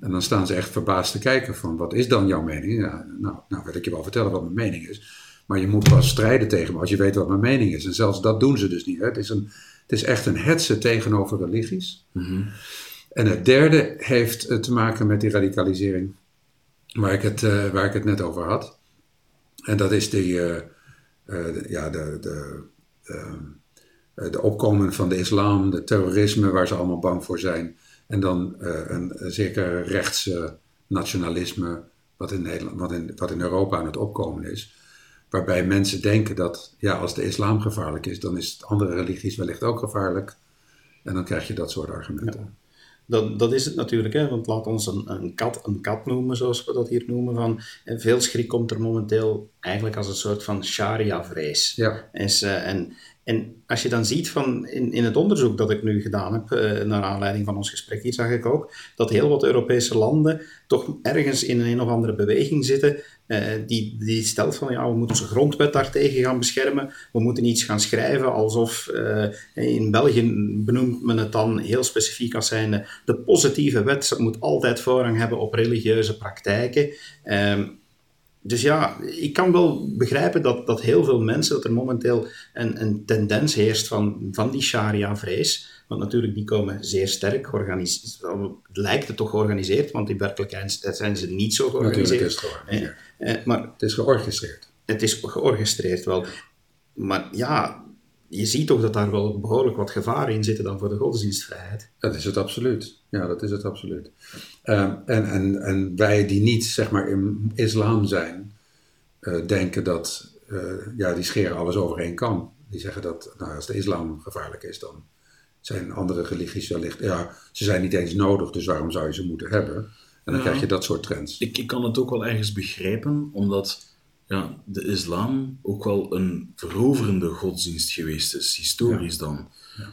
En dan staan ze echt verbaasd te kijken van, wat is dan jouw mening? Ja, nou, nou wil ik je wel vertellen wat mijn mening is. Maar je moet pas strijden tegen me als je weet wat mijn mening is. En zelfs dat doen ze dus niet. Hè? Het, is een, het is echt een hetze tegenover religies. En het derde heeft eh, te maken met die radicalisering waar ik het, eh, waar ik het net over had. En dat is die, eh, de- ja, de, de, ehm, eh, de opkoming van de islam, de terrorisme waar ze allemaal bang voor zijn. En dan eh, een, zeker rechtse nationalisme wat in, Nederland, wat, in, wat in Europa aan het opkomen is. Waarbij mensen denken dat ja, als de islam gevaarlijk is, dan is andere religies wellicht ook gevaarlijk. En dan krijg je dat soort argumenten. Dat, dat is het natuurlijk, hè? want laat ons een, een, kat een kat noemen, zoals we dat hier noemen. Van, en veel schrik komt er momenteel eigenlijk als een soort van sharia-vrees. Ja. Is, eh, en, en als je dan ziet van in, in het onderzoek dat ik nu gedaan heb, eh, naar aanleiding van ons gesprek hier, zag ik ook dat heel wat Europese landen toch ergens in een, een of andere beweging zitten. eh, die, die stelt van ja, we moeten onze grondwet daartegen gaan beschermen. We moeten iets gaan schrijven alsof eh, in België benoemt men het dan heel specifiek als zijnde de positieve wet moet altijd voorrang hebben op religieuze praktijken. Ehm, dus ja, ik kan wel begrijpen dat, dat heel veel mensen, dat er momenteel een, een tendens heerst van, van die sharia-vrees. Want natuurlijk, die komen zeer sterk georganiseerd. Lijkt het toch georganiseerd, want in werkelijkheid zijn ze niet zo Natuurlijk georganiseerd. is het georganiseerd. Eh, eh, maar Het is georchestreerd. het is georchestreerd wel. Maar ja, je ziet toch dat daar wel behoorlijk wat gevaren in zitten dan voor de godsdienstvrijheid. Dat is het absoluut. Ja, dat is het absoluut. Ehm, en, en, en wij die niet, zeg maar, in islam zijn, eh, denken dat, eh, ja, die scheren alles over één kam. Die zeggen dat, nou, als de islam gevaarlijk is, dan zijn andere religies wellicht, ja, ze zijn niet eens nodig, dus waarom zou je ze moeten hebben? En dan Ja. krijg je dat soort trends. Ik, ik kan het ook wel ergens begrijpen, omdat ja, de islam ook wel een veroverende godsdienst geweest is, historisch dan.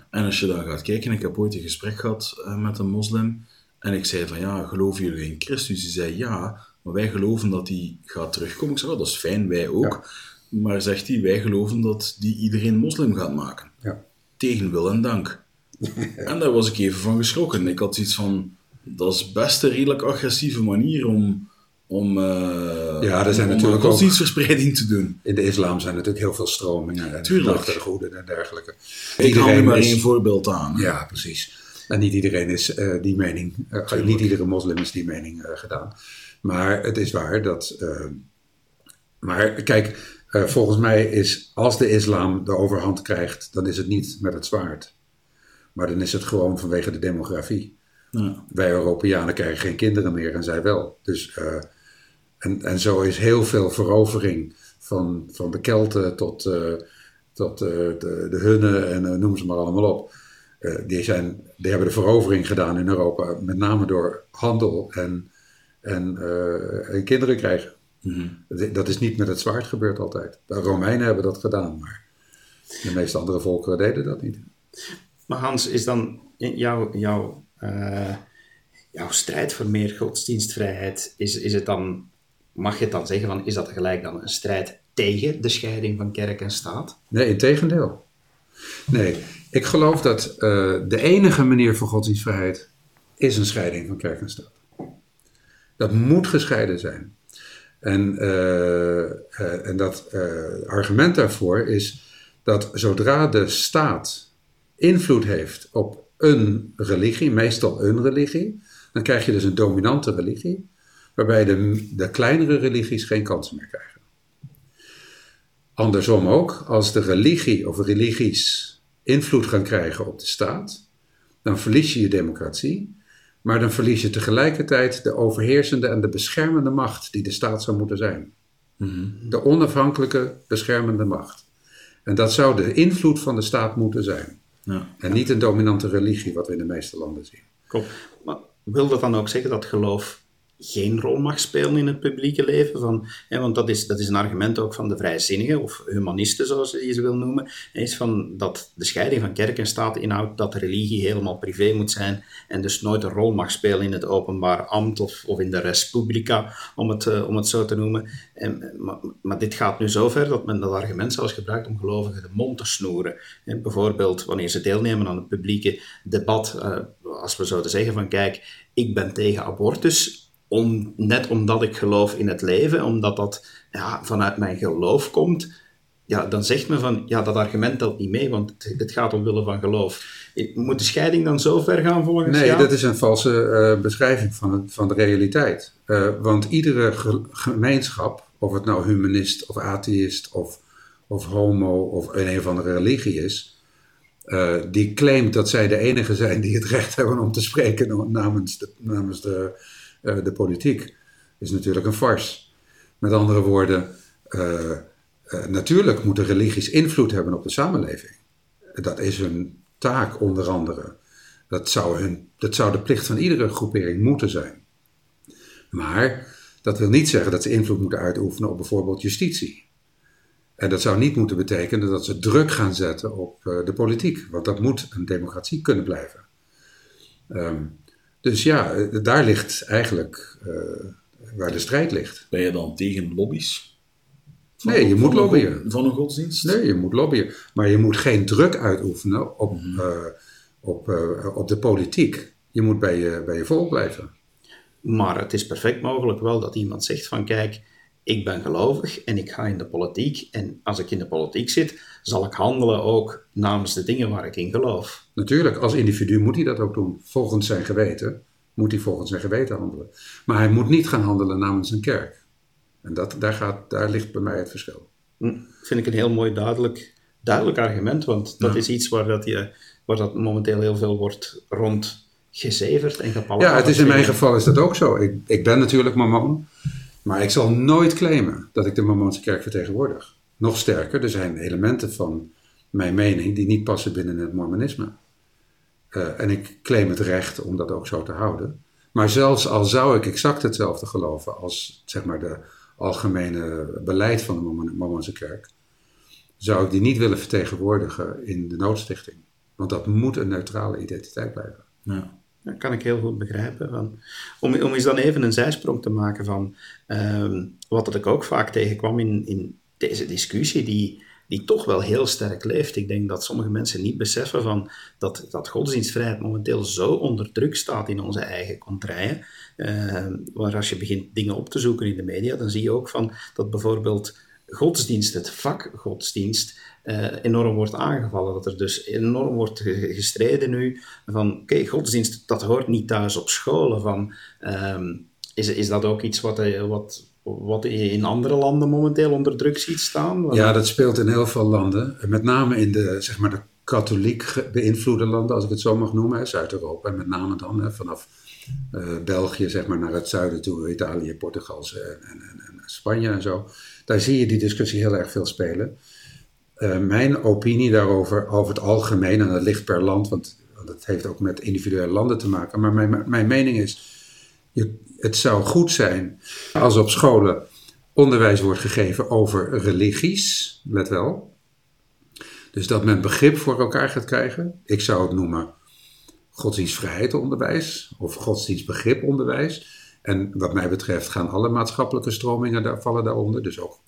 En als je dan gaat kijken, ik heb ooit een gesprek gehad eh, met een moslim, en ik zei van, ja, geloven jullie in Christus? Die zei, ja, maar wij geloven dat hij gaat terugkomen. Ik zei, "Oh, dat is fijn, wij ook. Maar zegt hij, wij geloven dat die iedereen moslim gaat maken. Ja. Tegen wil en dank. En daar was ik even van geschrokken. Ik had iets van, dat is best een redelijk agressieve manier om, om, eh, Ja, er zijn om natuurlijk een ook- godsdienstverspreiding te doen. In de islam zijn natuurlijk heel veel stromingen en gedachtegoeden en dergelijke. Ik haal nu maar één voorbeeld aan. Ja, precies. En niet iedereen is eh, die mening, eh, niet iedere moslim is die mening gedaan. Maar het is waar dat. maar kijk, volgens mij is als de islam de overhand krijgt, dan is het niet met het zwaard. Maar dan is het gewoon vanwege de demografie. Ja. Wij Europeanen krijgen geen kinderen meer en zij wel. Dus, eh, en, en zo is heel veel verovering van, van de Kelten tot, eh, tot eh, de, de Hunnen en noem ze maar allemaal op. Die, zijn, die hebben de verovering gedaan in Europa, met name door handel en, en, en kinderen krijgen. Mhm. Dat- Dat is niet met het zwaard gebeurd altijd. De Romeinen hebben dat gedaan, maar de meeste andere volkeren deden dat niet. Maar Hans, is dan jouw, jouw, eh, jouw strijd voor meer godsdienstvrijheid, is, is het dan, mag je het dan zeggen van, is dat gelijk dan een strijd tegen de scheiding van kerk en staat? Nee, in tegendeel. Nee, ik geloof dat eh, de enige manier voor godsdienstvrijheid is een scheiding van kerk en staat. Dat moet gescheiden zijn. En, eh, en dat argument daarvoor is dat zodra de staat invloed heeft op een religie, meestal een religie, dan krijg je dus een dominante religie, waarbij de, de kleinere religies geen kansen meer krijgen. Andersom ook, als de religie of religies invloed gaan krijgen op de staat, dan verlies je je democratie, maar dan verlies je tegelijkertijd de overheersende en de beschermende macht die de staat zou moeten zijn. De onafhankelijke beschermende macht. En dat zou de invloed van de staat moeten zijn. Ja. En niet een dominante religie, wat we in de meeste landen zien. Klopt. Maar wil dat dan ook zeggen dat geloof geen rol mag spelen in het publieke leven? Van, hè, want dat is, dat is een argument ook van de vrijzinnigen, of humanisten zoals je ze wil noemen, is van dat de scheiding van kerk en staat inhoudt dat religie helemaal privé moet zijn en dus nooit een rol mag spelen in het openbaar ambt of, of in de res publica, om het, eh, om het zo te noemen. En, maar, maar dit gaat nu zover dat men dat argument zelfs gebruikt om gelovigen de mond te snoeren. Hè, bijvoorbeeld wanneer ze deelnemen aan het publieke debat, eh, als we zouden zeggen van kijk, ik ben tegen abortus, om, net omdat ik geloof in het leven, omdat dat ja, vanuit mijn geloof komt, ja, dan zegt men van, ja, dat argument telt niet mee, want het, het gaat omwille van geloof. Moet de scheiding dan zo ver gaan volgens Nee, jou? dat is een valse eh, beschrijving van, het, van de realiteit. Eh, want iedere ge- gemeenschap, of het nou humanist of atheïst of, of homo of een, of andere religie is, eh, die claimt dat zij de enige zijn die het recht hebben om te spreken namens de, namens de, de politiek, is natuurlijk een farce. Met andere woorden, eh, eh, natuurlijk moeten religies invloed hebben op de samenleving. Dat is hun taak onder andere. Dat zou, hun, dat zou de plicht van iedere groepering moeten zijn. Maar dat wil niet zeggen dat ze invloed moeten uitoefenen op bijvoorbeeld justitie. En dat zou niet moeten betekenen dat ze druk gaan zetten op eh, de politiek, want dat moet een democratie kunnen blijven. Ehm, dus ja, daar ligt eigenlijk eh, waar de strijd ligt. Ben je dan tegen lobby's? Van- Nee, je moet een lobbyen. Van een godsdienst? Nee, je moet lobbyen, maar je moet geen druk uitoefenen op, eh, op, eh, op de politiek. Je moet bij je, bij je volk blijven. Maar het is perfect mogelijk wel dat iemand zegt van kijk, ik ben gelovig en ik ga in de politiek. En als ik in de politiek zit, zal ik handelen ook namens de dingen waar ik in geloof. Natuurlijk, als individu moet hij dat ook doen. Volgens zijn geweten moet hij volgens zijn geweten handelen. Maar hij moet niet gaan handelen namens een kerk. En dat, daar, gaat, daar ligt bij mij het verschil. Hm, vind ik een heel mooi duidelijk, duidelijk argument, want dat is iets waar, dat je, waar dat momenteel heel veel wordt rondgezeverd en gepalaverd. Ja, het is in mijn geval is dat ook zo. Ik, ik ben natuurlijk mormon. Maar ik zal nooit claimen dat ik de mormoonse kerk vertegenwoordig. Nog sterker, er zijn elementen van mijn mening die niet passen binnen het mormonisme. Eh, en ik claim het recht om dat ook zo te houden. Maar zelfs al zou ik exact hetzelfde geloven als zeg maar, de algemene beleid van de Mormoonse kerk, zou ik die niet willen vertegenwoordigen in de noodstichting. Want dat moet een neutrale identiteit blijven. Ja. Dat kan ik heel goed begrijpen. Om, om eens dan even een zijsprong te maken van ehm, wat dat ik ook vaak tegenkwam in, in deze discussie, die, die toch wel heel sterk leeft. Ik denk dat sommige mensen niet beseffen van dat, dat godsdienstvrijheid momenteel zo onder druk staat in onze eigen contraien. Ehm, waar als je begint dingen op te zoeken in de media, dan zie je ook van dat bijvoorbeeld godsdienst, het vak godsdienst, enorm wordt aangevallen. Dat er dus enorm wordt ge- gestreden nu van, oké, godsdienst, dat hoort niet thuis op scholen. Van, ehm, is, is dat ook iets wat, eh, wat, wat je in andere landen momenteel onder druk ziet staan? Ja, dat speelt in heel veel landen. Met name in de, zeg maar de katholiek beïnvloede landen, als ik het zo mag noemen, Zuid-Europa, en met name dan hè, vanaf uh, België zeg maar, naar het zuiden toe, Italië, Portugal en, en, en, Spanje en zo. Daar zie je die discussie heel erg veel spelen. Uh, mijn opinie daarover, over het algemeen, en dat ligt per land, want, want dat heeft ook met individuele landen te maken, maar mijn, mijn mening is, je, het zou goed zijn als op scholen onderwijs wordt gegeven over religies, let wel. Dus dat men begrip voor elkaar gaat krijgen. Ik zou het noemen godsdienstvrijheidsonderwijs of godsdienstbegriponderwijs. En wat mij betreft gaan alle maatschappelijke stromingen daar, vallen daaronder. Dus ook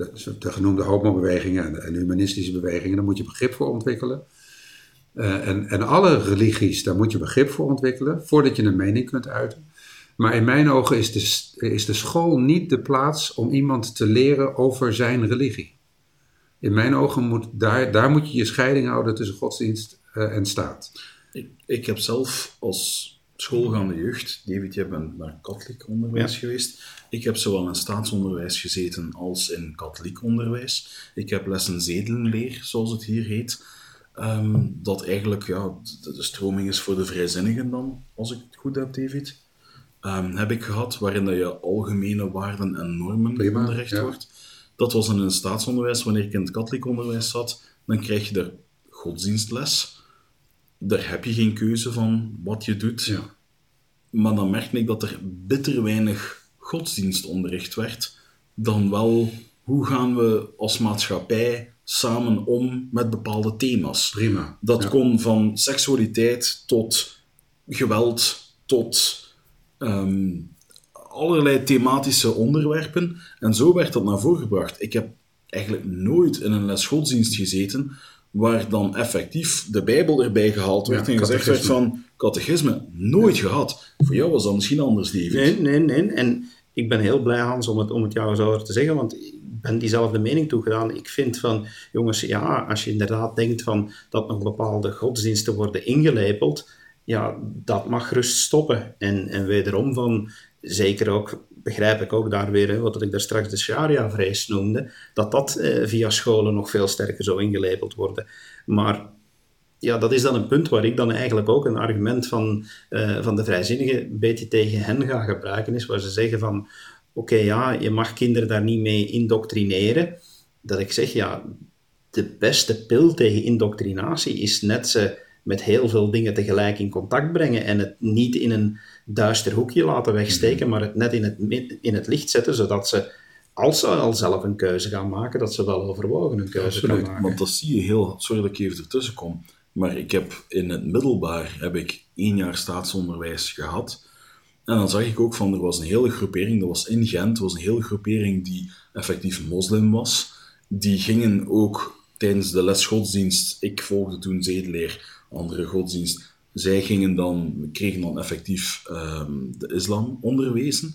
de, de genoemde homobewegingen en, en humanistische bewegingen. Daar moet je begrip voor ontwikkelen. Uh, en, en alle religies, daar moet je begrip voor ontwikkelen voordat je een mening kunt uiten. Maar in mijn ogen is de, is de school niet de plaats om iemand te leren over zijn religie. In mijn ogen moet daar, daar moet je je scheiding houden tussen godsdienst uh, en staat. Ik, ik heb zelf als schoolgaande jeugd, David, je bent naar katholiek onderwijs geweest. Ik heb zowel in staatsonderwijs gezeten als in katholiek onderwijs. Ik heb lessen zedelenleer, zoals het hier heet. Um, dat eigenlijk ja, de, de, stroming is voor de vrijzinnigen dan, als ik het goed heb, David. Um, heb ik gehad, waarin dat je algemene waarden en normen Prima, onderricht ja. wordt. Dat was in het staatsonderwijs. Wanneer ik in het katholiek onderwijs zat, dan krijg je er godsdienstles daar heb je geen keuze van wat je doet. Ja. Maar dan merkte ik dat er bitter weinig godsdienstonderricht werd, dan wel hoe gaan we als maatschappij samen om met bepaalde thema's. Prima. Dat kon van seksualiteit tot geweld, tot ehm, allerlei thematische onderwerpen. En zo werd dat naar voren gebracht. Ik heb eigenlijk nooit in een les godsdienst gezeten waar dan effectief de Bijbel erbij gehaald werd en gezegd werd van catechisme, nooit gehad. Voor jou was dat misschien anders, David. Nee, nee, nee. En ik ben heel blij, Hans, om het, om het jou zo te zeggen, want ik ben diezelfde mening toegedaan. Ik vind van, jongens, ja, als je inderdaad denkt van dat nog bepaalde godsdiensten worden ingelepeld, ja, dat mag gerust stoppen. En, en wederom van, zeker ook begrijp ik ook daar weer, wat ik daar straks de sharia-vrees noemde, dat dat eh, via scholen nog veel sterker zou ingelabeld worden. Maar ja, dat is dan een punt waar ik dan eigenlijk ook een argument van, uh, van de vrijzinnigen een beetje tegen hen ga gebruiken, is waar ze zeggen van, oké, ja, je mag kinderen daar niet mee indoctrineren. Dat ik zeg, ja, de beste pil tegen indoctrinatie is net ze met heel veel dingen tegelijk in contact brengen en het niet in een duister hoekje laten wegsteken, mhm. maar het net in het, in het licht zetten, zodat ze, als ze al zelf een keuze gaan maken, dat ze wel overwogen een keuze Absoluut, gaan maken. Want dat zie je heel, sorry dat ik even ertussen kom, maar ik heb in het middelbaar heb ik één jaar staatsonderwijs gehad. En dan zag ik ook van, er was een hele groepering, dat was in Gent, was een hele groepering die effectief moslim was. Die gingen ook tijdens de les godsdienst, ik volgde toen zedeleer, andere godsdienst, zij gingen dan, kregen dan effectief um, de islam onderwezen.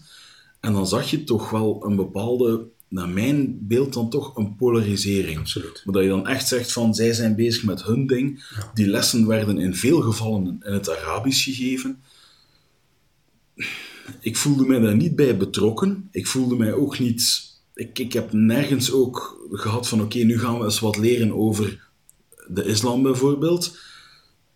En dan zag je toch wel een bepaalde, naar mijn beeld dan toch, een polarisering. Absoluut. Maar dat je dan echt zegt van, zij zijn bezig met hun ding. Ja. Die lessen werden in veel gevallen in het Arabisch gegeven. Ik voelde mij daar niet bij betrokken. Ik voelde mij ook niet... Ik, ik heb nergens ook gehad van, oké, nu gaan we eens wat leren over de islam bijvoorbeeld.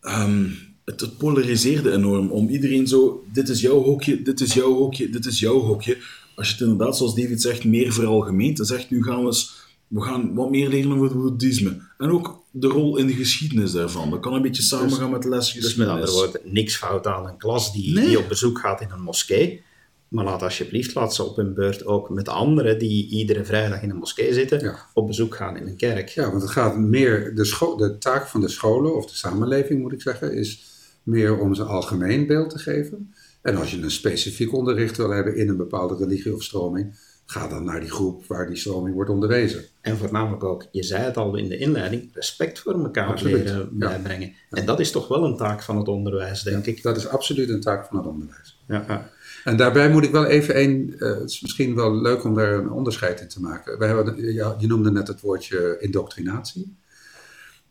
Um, het, het, polariseerde enorm. Om iedereen zo, dit is jouw hokje, dit is jouw hokje, dit is jouw hokje. Als je het inderdaad, zoals David zegt, meer veralgemeent en zegt, nu gaan we eens, we gaan wat meer leren over het boeddhisme. En ook de rol in de geschiedenis daarvan. Dat kan een beetje samengaan dus, met de les Dus met andere woorden, niks fout aan een klas die, nee. die op bezoek gaat in een moskee. Maar laat alsjeblieft, laat ze op hun beurt ook met anderen die iedere vrijdag in een moskee zitten, ja. op bezoek gaan in een kerk. Ja, want het gaat meer, de, de taak van de scholen, of de samenleving moet ik zeggen, is meer om ze algemeen beeld te geven. En als je een specifiek onderricht wil hebben in een bepaalde religie of stroming, ga dan naar die groep waar die stroming wordt onderwezen. En voornamelijk ook, je zei het al in de inleiding, respect voor elkaar absoluut. leren bijbrengen. Ja. En dat is toch wel een taak van het onderwijs, denk ja, ik. Dat is absoluut een taak van het onderwijs. Ja, en daarbij moet ik wel even een, uh, het is misschien wel leuk om daar een onderscheid in te maken. We hebben, ja, je noemde net het woordje indoctrinatie.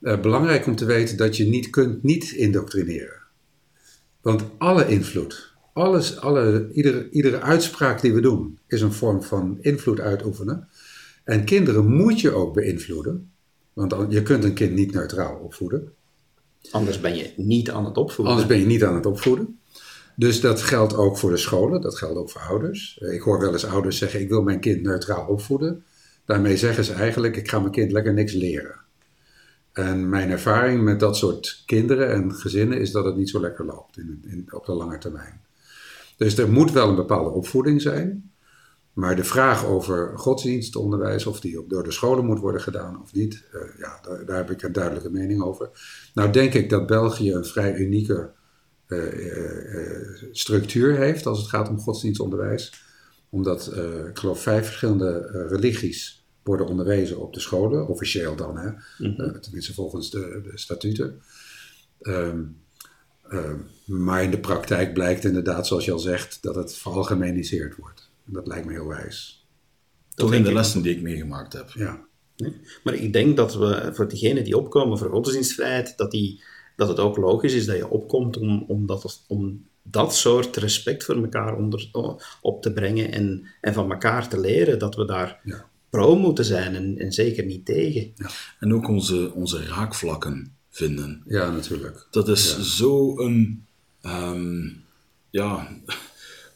Uh, belangrijk om te weten dat je niet kunt niet indoctrineren. Want alle invloed, alles, alle, iedere, iedere uitspraak die we doen, is een vorm van invloed uitoefenen. En kinderen moet je ook beïnvloeden. Want je kunt een kind niet neutraal opvoeden. Anders ben je niet aan het opvoeden. Anders ben je niet aan het opvoeden. Dus dat geldt ook voor de scholen, dat geldt ook voor ouders. Eh, Ik hoor wel eens ouders zeggen: Ik wil mijn kind neutraal opvoeden. Daarmee zeggen ze eigenlijk: Ik ga mijn kind lekker niks leren. En mijn ervaring met dat soort kinderen en gezinnen is dat het niet zo lekker loopt in, in, op de lange termijn. Dus er moet wel een bepaalde opvoeding zijn. Maar de vraag over godsdienstonderwijs, of die door de scholen moet worden gedaan of niet, eh, ja, daar, daar heb ik een duidelijke mening over. Nou denk ik dat België een vrij unieke eh, eh, structuur heeft als het gaat om godsdienstonderwijs. Omdat, ik geloof, vijf verschillende religies worden onderwezen op de scholen, officieel dan, hè? Eh, tenminste volgens de, de statuten. Ehm, maar in de praktijk blijkt inderdaad, zoals je al zegt, dat het veralgemeniseerd wordt. En dat lijkt me heel wijs. Toch in de lessen die ik meegemaakt heb. Ja, Maar ik denk dat we voor diegenen die opkomen voor godsdienstvrijheid, dat, die, dat het ook logisch is dat je opkomt om, om, dat, om dat soort respect voor elkaar onder, op te brengen en, en van elkaar te leren. Dat we daar Ja. pro moeten zijn en, en zeker niet tegen. En ook onze, onze raakvlakken vinden. ja natuurlijk. Dat is zo een, ehm, ja,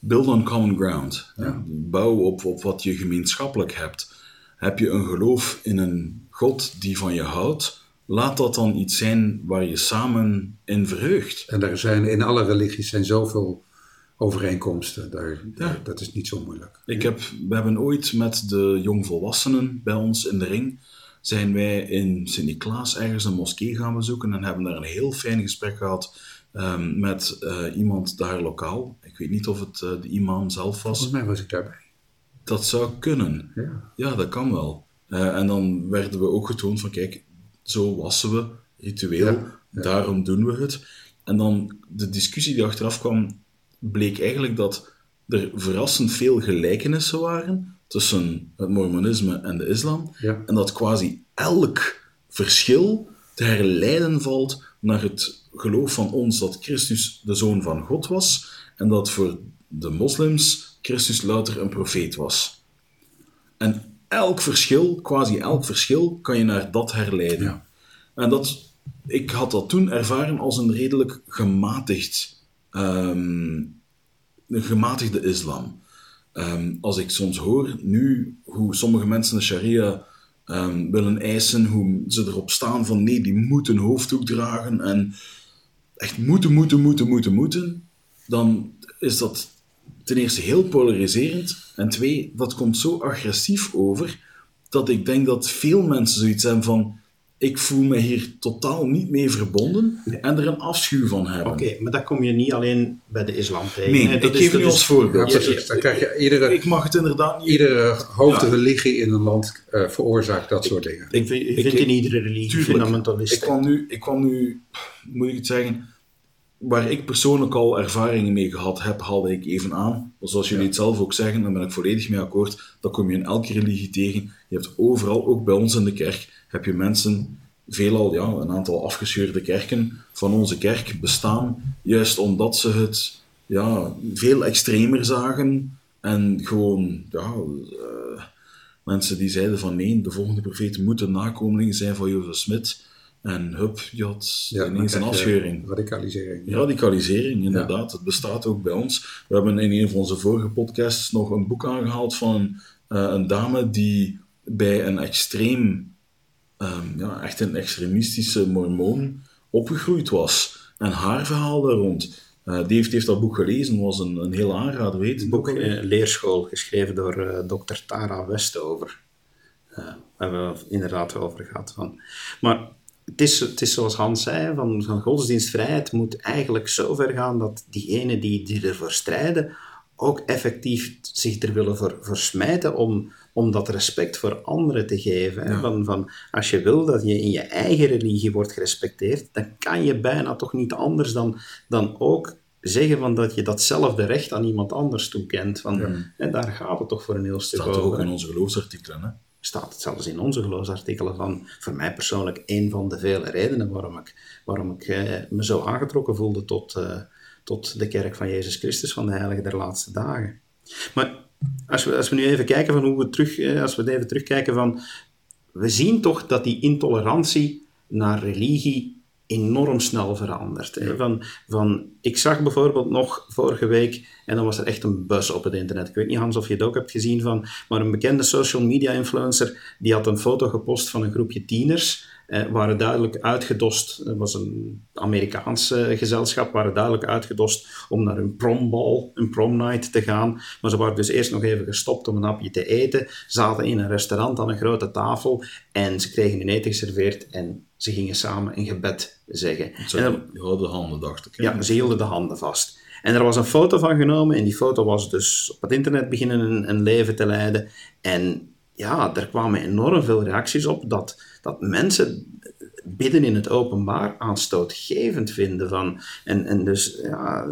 build on common ground. Bouw op, op wat je gemeenschappelijk hebt. Heb je een geloof in een God die van je houdt, laat dat dan iets zijn waar je samen in verheugt. En er zijn in alle religies zijn zoveel overeenkomsten. Daar, Ja. Dat is niet zo moeilijk. Ik heb, we hebben ooit met de jongvolwassenen bij ons in de ring, zijn wij in Sint-Niklaas ergens een moskee gaan bezoeken en hebben daar een heel fijn gesprek gehad ehm, met eh, iemand daar lokaal. Ik weet niet of het eh, de imam zelf was. Volgens mij was ik daarbij. Dat zou kunnen. Ja. Ja, dat kan wel. Eh, en dan werden we ook getoond van, kijk, zo wassen we, ritueel, Ja, daarom doen we het. En dan de discussie die achteraf kwam, bleek eigenlijk dat er verrassend veel gelijkenissen waren tussen het mormonisme en de islam. Ja. En dat quasi elk verschil te herleiden valt naar het geloof van ons dat Christus de Zoon van God was en dat voor de moslims Christus louter een profeet was. En elk verschil, quasi elk verschil, kan je naar dat herleiden. Ja. En dat, ik had dat toen ervaren als een redelijk gematigd, ehm, een gematigde islam. Ehm, als ik soms hoor nu hoe sommige mensen de sharia ehm, willen eisen, hoe ze erop staan van nee, die moeten hoofddoek dragen en echt moeten, moeten, moeten, moeten, moeten, dan is dat ten eerste heel polariserend en twee, dat komt zo agressief over dat ik denk dat veel mensen zoiets hebben van ik voel me hier totaal niet mee verbonden en er een afschuw van hebben. Oké, maar dat kom je niet alleen bij de islam tegen. Nee, hè. Dat ik is- geef dat nu als voorbeeld. Ja, Ja, precies. Dan krijg je iedere, Ik mag het inderdaad niet... iedere hoofdreligie in een land eh, veroorzaakt dat soort dingen. Ik vind, je Ik- vindt ik- in iedere religie Tuurlijk. fundamentalisten. Ik kwam, nu, ik kwam nu, moet ik het zeggen, waar ik persoonlijk al ervaringen mee gehad heb, haalde ik even aan. Zoals jullie het zelf ook zeggen, daar ben ik volledig mee akkoord. Dat kom je in elke religie tegen. Je hebt overal, ook bij ons in de kerk, heb je mensen, veelal ja, een aantal afgescheurde kerken van onze kerk bestaan, juist omdat ze het ja, veel extremer zagen en gewoon ja, eh, mensen die zeiden van nee, de volgende profeet moet een nakomeling zijn van Jozef Smit. En hup, je had Ja, ineens een afscheuring. Radicalisering. Radicalisering, inderdaad. Het bestaat ook bij ons. We hebben in een van onze vorige podcasts nog een boek aangehaald van een, eh, een dame die bij een extreem, ehm, ja, echt een extremistische mormoon opgegroeid was. En haar verhaal daar rond. Eh Dave heeft dat boek gelezen, was een, een heel aanrader, weet je. Het boek eh, Leerschool, geschreven door eh Dr. Tara Westover. Daar hebben we inderdaad wel over gehad. Van. Maar het is, het is zoals Hans zei, van, van godsdienstvrijheid moet eigenlijk zo ver gaan dat diegenen die, die ervoor strijden ook effectief zich er willen voor, voor smijten om, om dat respect voor anderen te geven. Van, van, als je wil dat je in je eigen religie wordt gerespecteerd, dan kan je bijna toch niet anders dan, dan ook zeggen van dat je datzelfde recht aan iemand anders toekent. Van, En daar gaat het toch voor een heel stuk staat over. ook in onze geloofsartikelen. Hè? Staat het zelfs in onze geloofsartikelen van, voor mij persoonlijk, een van de vele redenen waarom ik, waarom ik eh, me zo aangetrokken voelde tot, eh, tot de kerk van Jezus Christus van de Heilige der Laatste Dagen. Maar als we, als we nu even kijken van hoe we terug, eh, als we even terugkijken van we zien toch dat die intolerantie naar religie enorm snel verandert. hè. Van, van, ik zag bijvoorbeeld nog vorige week, en dan was er echt een bus op het internet. Ik weet niet, Hans, of je het ook hebt gezien van, maar een bekende social media influencer, die had een foto gepost van een groepje tieners, eh, waren duidelijk uitgedost, het was een Amerikaans eh, gezelschap, waren duidelijk uitgedost om naar een prombal, een prom night te gaan. Maar ze waren dus eerst nog even gestopt om een hapje te eten, zaten in een restaurant aan een grote tafel en ze kregen hun eten geserveerd en ze gingen samen een gebed zeggen. Ze En houden de handen, dacht ik. hè? ja, ze hielden de handen vast. En er was een foto van genomen en die foto was dus op het internet beginnen een, een leven te leiden. En ja, er kwamen enorm veel reacties op dat, dat mensen bidden in het openbaar aanstootgevend vinden. Van. En, en dus ja,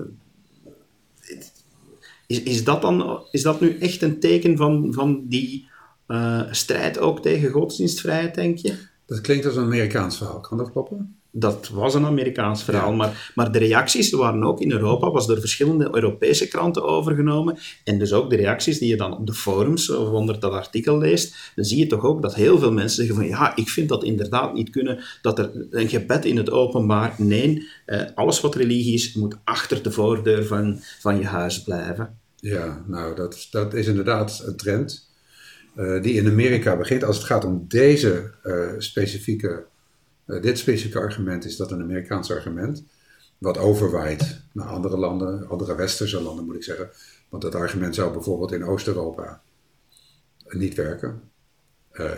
is, is, dat dan, is dat nu echt een teken van, van die eh, strijd ook tegen godsdienstvrijheid, denk je? Dat klinkt als een Amerikaans verhaal. Kan dat kloppen? Dat was een Amerikaans verhaal, Ja. maar, maar de reacties waren ook in Europa, was door verschillende Europese kranten overgenomen. En dus ook de reacties die je dan op de forums of onder dat artikel leest, dan zie je toch ook dat heel veel mensen zeggen van ja, ik vind dat inderdaad niet kunnen, dat er een gebed in het openbaar, nee, eh, alles wat religie is, moet achter de voordeur van, van je huis blijven. Ja, nou, dat, dat is inderdaad een trend eh, die in Amerika begint. Als het gaat om deze eh, specifieke, eh, dit specifieke argument, is dat een Amerikaans argument. Wat overwaait naar andere landen, andere westerse landen moet ik zeggen. Want dat argument zou bijvoorbeeld in Oost-Europa niet werken.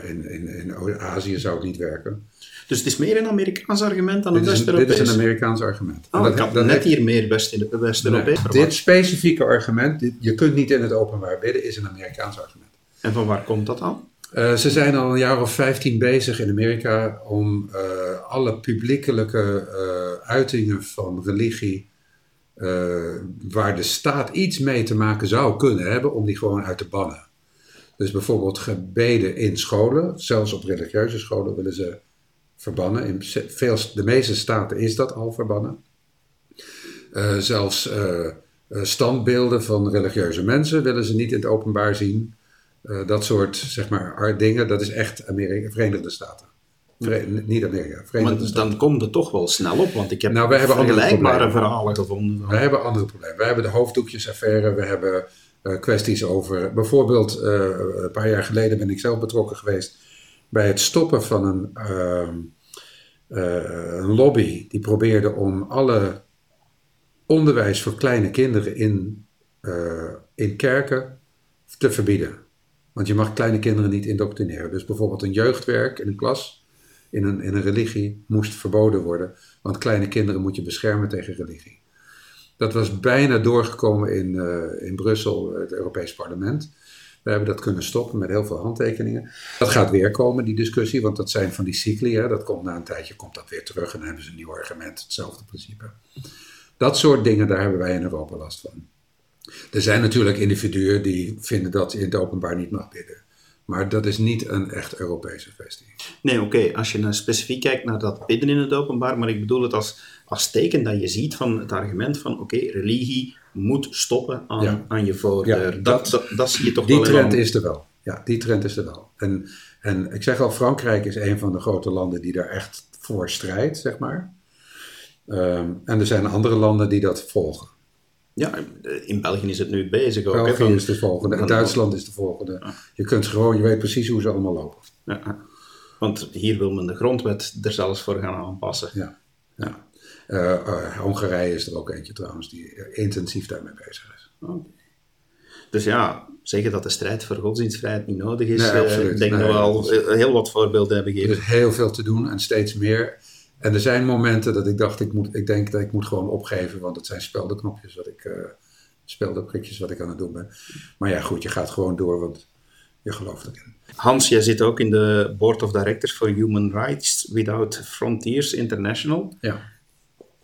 In, in, in Azië zou het niet werken. Dus het is meer een Amerikaans argument dan een een- dit West-Europees. is een Amerikaans argument. En Oh, dat- ik had dat net heeft- hier meer West- West-Europees Nee, dit specifieke argument, dit- je kunt niet in het openbaar bidden, is een Amerikaans argument. En van waar komt dat dan? Eh, ze zijn al een jaar of 15 bezig in Amerika om eh, alle publiekelijke eh, uitingen van religie, waar de staat iets mee te maken zou kunnen hebben, om die gewoon uit te bannen. Dus bijvoorbeeld gebeden in scholen, zelfs op religieuze scholen, willen ze verbannen. In veel, de meeste staten is dat al verbannen. Zelfs standbeelden van religieuze mensen willen ze niet in het openbaar zien. Eh, dat soort zeg maar ar- dingen, dat is echt Amerika, Verenigde Staten. Niet Amerika, Verenigde Maar Staten. dan komt het toch wel snel op, want ik heb Nou, wij hebben vergelijkbare verhalen gevonden. Wij hebben andere problemen. Wij hebben de hoofddoekjesaffaire, we hebben eh, kwesties over. Bijvoorbeeld, eh, een paar jaar geleden ben ik zelf betrokken geweest bij het stoppen van een, ehm, eh, een lobby die probeerde om alle onderwijs voor kleine kinderen in, in kerken te verbieden. Want je mag kleine kinderen niet indoctrineren. Dus bijvoorbeeld een jeugdwerk in een klas, in een, in een religie, moest verboden worden. Want kleine kinderen moet je beschermen tegen religie. Dat was bijna doorgekomen in, eh, in Brussel, het Europees Parlement. We hebben dat kunnen stoppen met heel veel handtekeningen. Dat gaat weer komen, die discussie, want dat zijn van die cycli. Hè. Dat komt na een tijdje komt dat weer terug en dan hebben ze een nieuw argument, hetzelfde principe. Dat soort dingen, daar hebben wij in Europa last van. Er zijn natuurlijk individuen die vinden dat je in het openbaar niet mag bidden. Maar dat is niet een echt Europese kwestie. Nee, oké, als je nou specifiek kijkt naar dat bidden in het openbaar, maar ik bedoel het als, als teken dat je ziet van het argument van oké, religie moet stoppen aan, Ja. aan je voordeur. Ja, dat, dat- zie je toch Die wel in trend is er wel. Ja, die trend is er wel. En, en ik zeg al, Frankrijk is een van de grote landen die daar echt voor strijdt, zeg maar. Ehm, en er zijn andere landen die dat volgen. Ja, in België is het nu bezig ook. België van- is de volgende en Duitsland is de volgende. Je kunt gewoon, je weet precies hoe ze allemaal lopen. Ja, want hier wil men de grondwet er zelfs voor gaan aanpassen. Ja, ja. Eh, eh, Hongarije is er ook eentje trouwens die eh, intensief daarmee bezig is. Oké. Dus ja, zeggen dat de strijd voor godsdienstvrijheid niet nodig is, Nee, eh, ik denk Nee, dat we al eh, heel wat voorbeelden hebben Er gegeven. is heel veel te doen en steeds meer. En er zijn momenten dat ik dacht, ik, moet, ik denk dat ik moet gewoon opgeven, want het zijn speldenknopjes wat ik, eh speldenprikjes wat ik aan het doen ben. Maar ja, goed, je gaat gewoon door, want je gelooft erin. Hans, jij zit ook in de Board of Directors for Human Rights Without Frontiers International. Ja.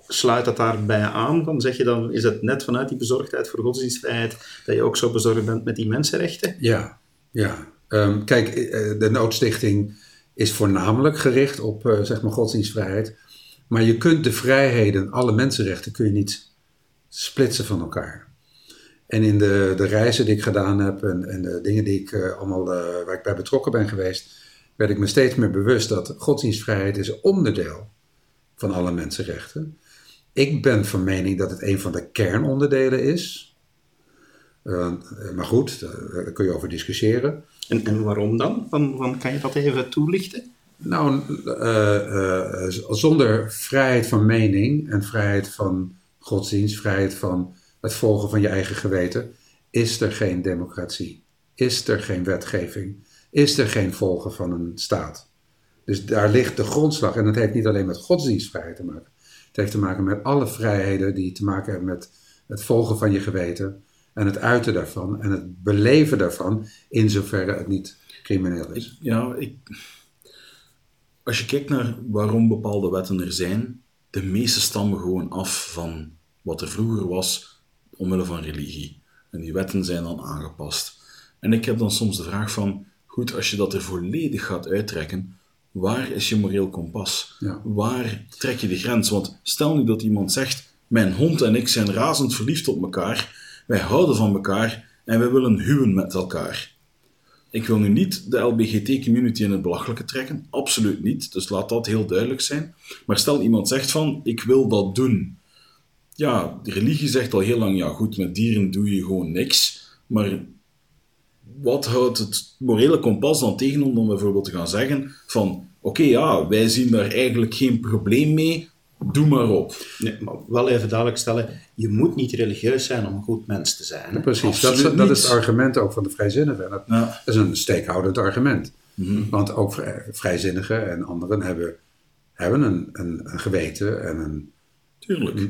Sluit dat daarbij aan? Dan zeg je dan, is het net vanuit die bezorgdheid voor godsdienstvrijheid dat je ook zo bezorgd bent met die mensenrechten? Ja, ja. Ehm, kijk, eh, de noodstichting is voornamelijk gericht op eh, zeg maar godsdienstvrijheid. Maar je kunt de vrijheden, alle mensenrechten, kun je niet splitsen van elkaar. En in de, de reizen die ik gedaan heb en, en de dingen die ik eh, allemaal, eh, waar ik bij betrokken ben geweest, werd ik me steeds meer bewust dat godsdienstvrijheid is onderdeel van alle mensenrechten. Ik ben van mening dat het een van de kernonderdelen is. Maar goed, daar kun je over discussiëren. En, en waarom dan? Van, van, kan je dat even toelichten? Nou, uh, uh, zonder vrijheid van mening en vrijheid van godsdienst, vrijheid van het volgen van je eigen geweten, is er geen democratie. Is er geen wetgeving. Is er geen volgen van een staat. Dus daar ligt de grondslag. En dat heeft niet alleen met godsdienstvrijheid te maken. Het heeft te maken met alle vrijheden die te maken hebben met het volgen van je geweten. En het uiten daarvan. En het beleven daarvan. In zoverre het niet crimineel is. Ja, ik, als je kijkt naar waarom bepaalde wetten er zijn. De meeste stammen gewoon af van wat er vroeger was. Omwille van religie. En die wetten zijn dan aangepast. En ik heb dan soms de vraag van, goed, als je dat er volledig gaat uittrekken, waar is je moreel kompas? Ja. Waar trek je de grens? Want stel nu dat iemand zegt, mijn hond en ik zijn razend verliefd op elkaar, wij houden van elkaar en wij willen huwen met elkaar. Ik wil nu niet de LBGT-community in het belachelijke trekken, absoluut niet, dus laat dat heel duidelijk zijn. Maar stel iemand zegt van, ik wil dat doen. Ja, de religie zegt al heel lang, ja goed, met dieren doe je gewoon niks, maar wat houdt het morele kompas dan tegen om dan bijvoorbeeld te gaan zeggen van oké, ja, wij zien daar eigenlijk geen probleem mee, doe maar op. Nee, maar wel even duidelijk stellen, je moet niet religieus zijn om een goed mens te zijn. Hè? Precies, dat is, dat is, het argument ook van de vrijzinnigen. Dat, ja. is een steekhoudend argument. Mm Want ook vrijzinnigen en anderen hebben, hebben een, een, een geweten en een,